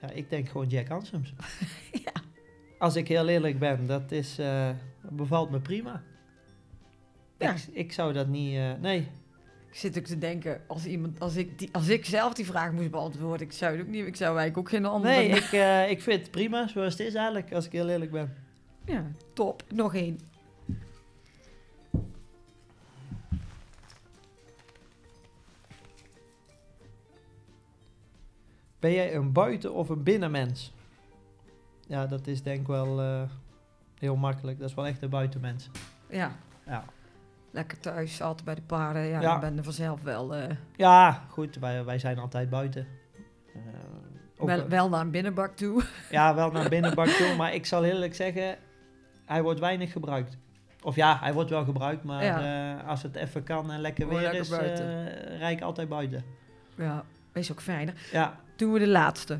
Ja, ik denk gewoon Jack Hansems. Ja. Als ik heel eerlijk ben, dat is, eh, bevalt me prima. Ja. Ik, ik zou dat niet, eh, nee. Ik zit ook te denken, als, iemand, als, ik die, als ik zelf die vraag moest beantwoorden, ik zou het ook niet, ik zou eigenlijk ook geen andere... Nee, ik, eh, ik vind het prima zoals het is eigenlijk, als ik heel eerlijk ben. Ja, top. Nog één. Ben jij een buiten- of een binnenmens? Ja, dat is denk ik wel eh, heel makkelijk. Dat is wel echt een buitenmens. Ja, Ja, lekker thuis, altijd bij de paarden. Ja, Ja. ik ben er vanzelf wel, eh, ja goed, wij, wij zijn altijd buiten. Eh, ook wel, wel- wel naar een binnenbak toe. Ja, wel naar binnenbak toe, maar ik zal eerlijk zeggen, hij wordt weinig gebruikt. Of ja, hij wordt wel gebruikt, maar eh, als het even kan en lekker weer lekker is, eh ik altijd buiten. Ja, is ook fijner. Ja, Doen we de laatste.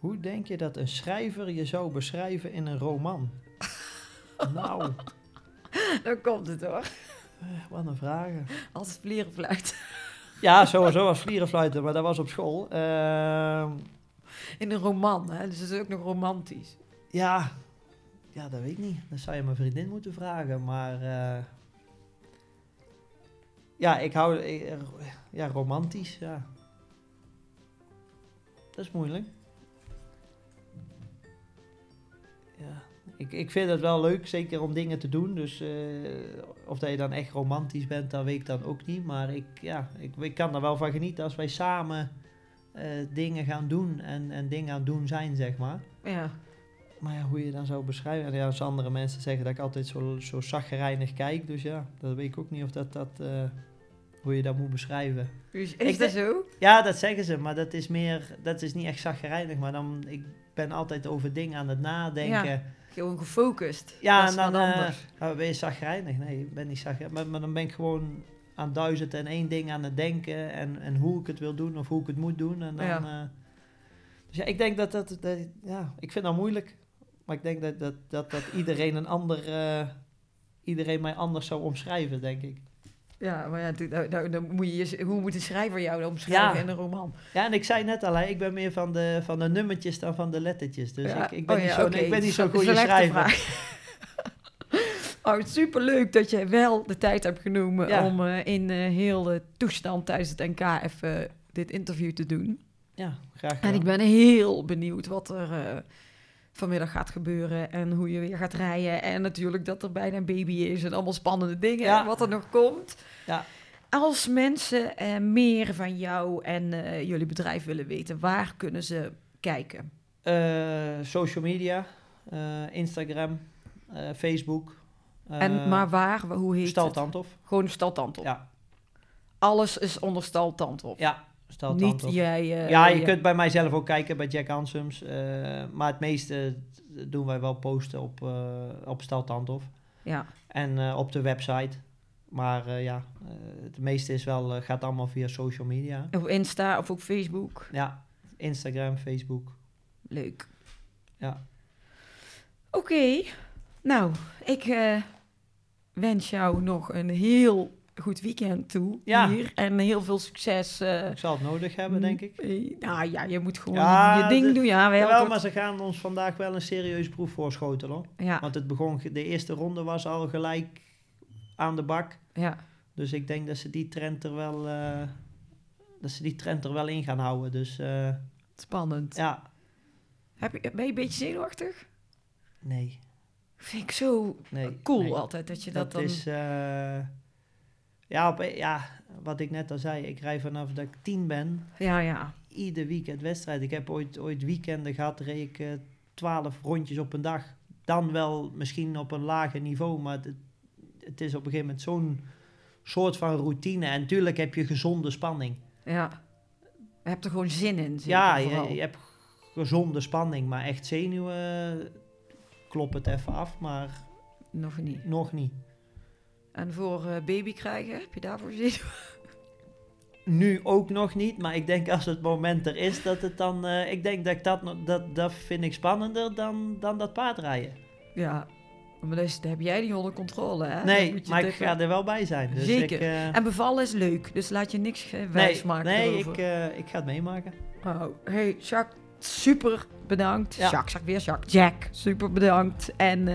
Hoe denk je dat een schrijver je zou beschrijven in een roman? nou, Dan komt het hoor. eh, wat een vragen. Als het vlieren fluit. Ja, sowieso was vlierenfluiten, maar dat was op school. Ehm, In een roman, hè? dus dat is ook nog romantisch. ja, ja, dat weet ik niet. Dat zou je mijn vriendin moeten vragen, maar... eh, ja, ik hou... eh, ja, romantisch, ja. Dat is moeilijk. Ik, ik vind het wel leuk, zeker om dingen te doen. Dus eh, of dat je dan echt romantisch bent, dat weet ik dan ook niet. Maar ik, ja, ik, ik kan er wel van genieten als wij samen eh, dingen gaan doen en, en dingen aan het doen zijn, zeg maar. Ja, Maar ja, hoe je dan zou beschrijven. En ja, als andere mensen zeggen dat ik altijd zo, zo zaggerijnig kijk. Dus ja, dat weet ik ook niet of dat, dat eh, hoe je dat moet beschrijven. is, is dat zo? Ja, dat zeggen ze, maar dat is meer, dat is niet echt zaggerijnig. Maar dan, ik ben altijd over dingen aan het nadenken. Ja, Gewoon gefocust. ja en dan ben je zaggerijnig. Nee, ik ben niet zaggerijnig. Maar, maar dan ben ik gewoon aan duizend en één ding aan het denken. En, en hoe ik het wil doen of hoe ik het moet doen. En dan, Ja. eh, dus ja, ik denk dat dat, dat, ja, ik vind dat moeilijk. Maar ik denk dat, dat, dat, dat iedereen een ander, eh, iedereen mij anders zou omschrijven, denk ik. Ja, maar ja, toen- nou, nou, dan moet je, hoe moet een schrijver jou dan omschrijven Ja. in een roman? Ja, en ik zei net al, hè, ik ben meer van de, van de nummertjes dan van de lettertjes. Dus Ja. ik, ik ben Oh niet ja, zo'n oké. ik ben niet zo'n Zo- goede schrijver. Oh, superleuk dat je wel de tijd hebt genomen Ja. om eh, in eh, heel de toestand tijdens het NK even dit interview te doen. Ja, graag En gedaan. ik ben heel benieuwd wat er eh, vanmiddag gaat gebeuren en hoe je weer gaat rijden. En natuurlijk dat er bijna een baby is en allemaal spannende dingen Ja. en wat er nog komt. Ja. Als mensen eh, meer van jou en eh, jullie bedrijf willen weten, waar kunnen ze kijken? Eh, social media, Instagram, Facebook. en, maar waar? Hoe heet Stal het? Tandhof. Gewoon Stal Tandhof. Ja, Alles is onder Stal Tandhof. ja, Stal Niet jij... eh, ja, je kunt bij mijzelf ook kijken bij Jack Hansums. eh, maar het meeste doen wij wel posten op, eh op Stal Tandhof. Ja, En eh, op de website. Maar eh, ja, eh, het meeste is wel, gaat allemaal via social media. of Insta of ook Facebook. Ja, Instagram, Facebook. Leuk. Ja. Oké, nou, ik eh, wens jou nog een heel goed weekend toe Ja. hier. En heel veel succes. eh, Ik zal het nodig hebben, denk ik. eh, nou ja, je moet gewoon Ja, je ding de- doen. Ja, wel. Jawel, maar ze gaan ons vandaag wel een serieus proef voorschotelen. hoor. ja, Want het begon, de eerste ronde was al gelijk aan de bak. ja, Dus ik denk dat ze die trend er wel, eh, dat ze die trend er wel in gaan houden. Dus spannend. ja, Heb je, ben je een beetje zenuwachtig? nee. Vind ik zo nee cool nee. altijd dat je dat, Dat, dan... is, ja, op, ja, wat ik net al zei. Ik rij vanaf dat ik tien ben, Ja, ja. ieder weekend wedstrijd. Ik heb ooit, ooit weekenden gehad, reed ik eh, twaalf rondjes op een dag. Dan wel misschien op een lager niveau, maar het, het is op een gegeven moment zo'n soort van routine. En natuurlijk heb je gezonde spanning. ja. Je hebt er gewoon zin in. ja, je, je hebt gezonde spanning, maar echt zenuwen klop het even af, maar Nog niet. nog niet. En voor eh, baby krijgen, heb je daarvoor zin? Nu ook nog niet, maar ik denk als het moment er is, dat het dan... eh, ik denk dat ik dat, dat, dat vind ik spannender dan, dan dat paardrijden. Ja. Maar dus, dan heb jij die onder controle, hè? Nee, moet je maar ik ga er wel bij zijn. Dus Zeker. Ik, eh, En bevallen is leuk, dus laat je niks wijs nee, maken nee ik, ik ga het meemaken. Oh, hey, Jacques, super bedankt. Ja. Jacques, zeg weer Jacques. Jack, super bedankt. En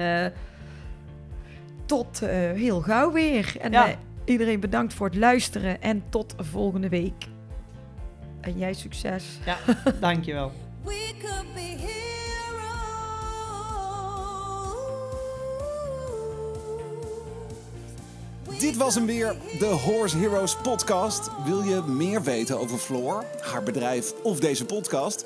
tot eh, heel gauw weer. En Ja. eh, iedereen bedankt voor het luisteren en tot volgende week. En jij succes. Ja, dankjewel. We could be heroes. Dit was hem weer, de Horse Heroes podcast. Wil je meer weten over Floor, haar bedrijf of deze podcast?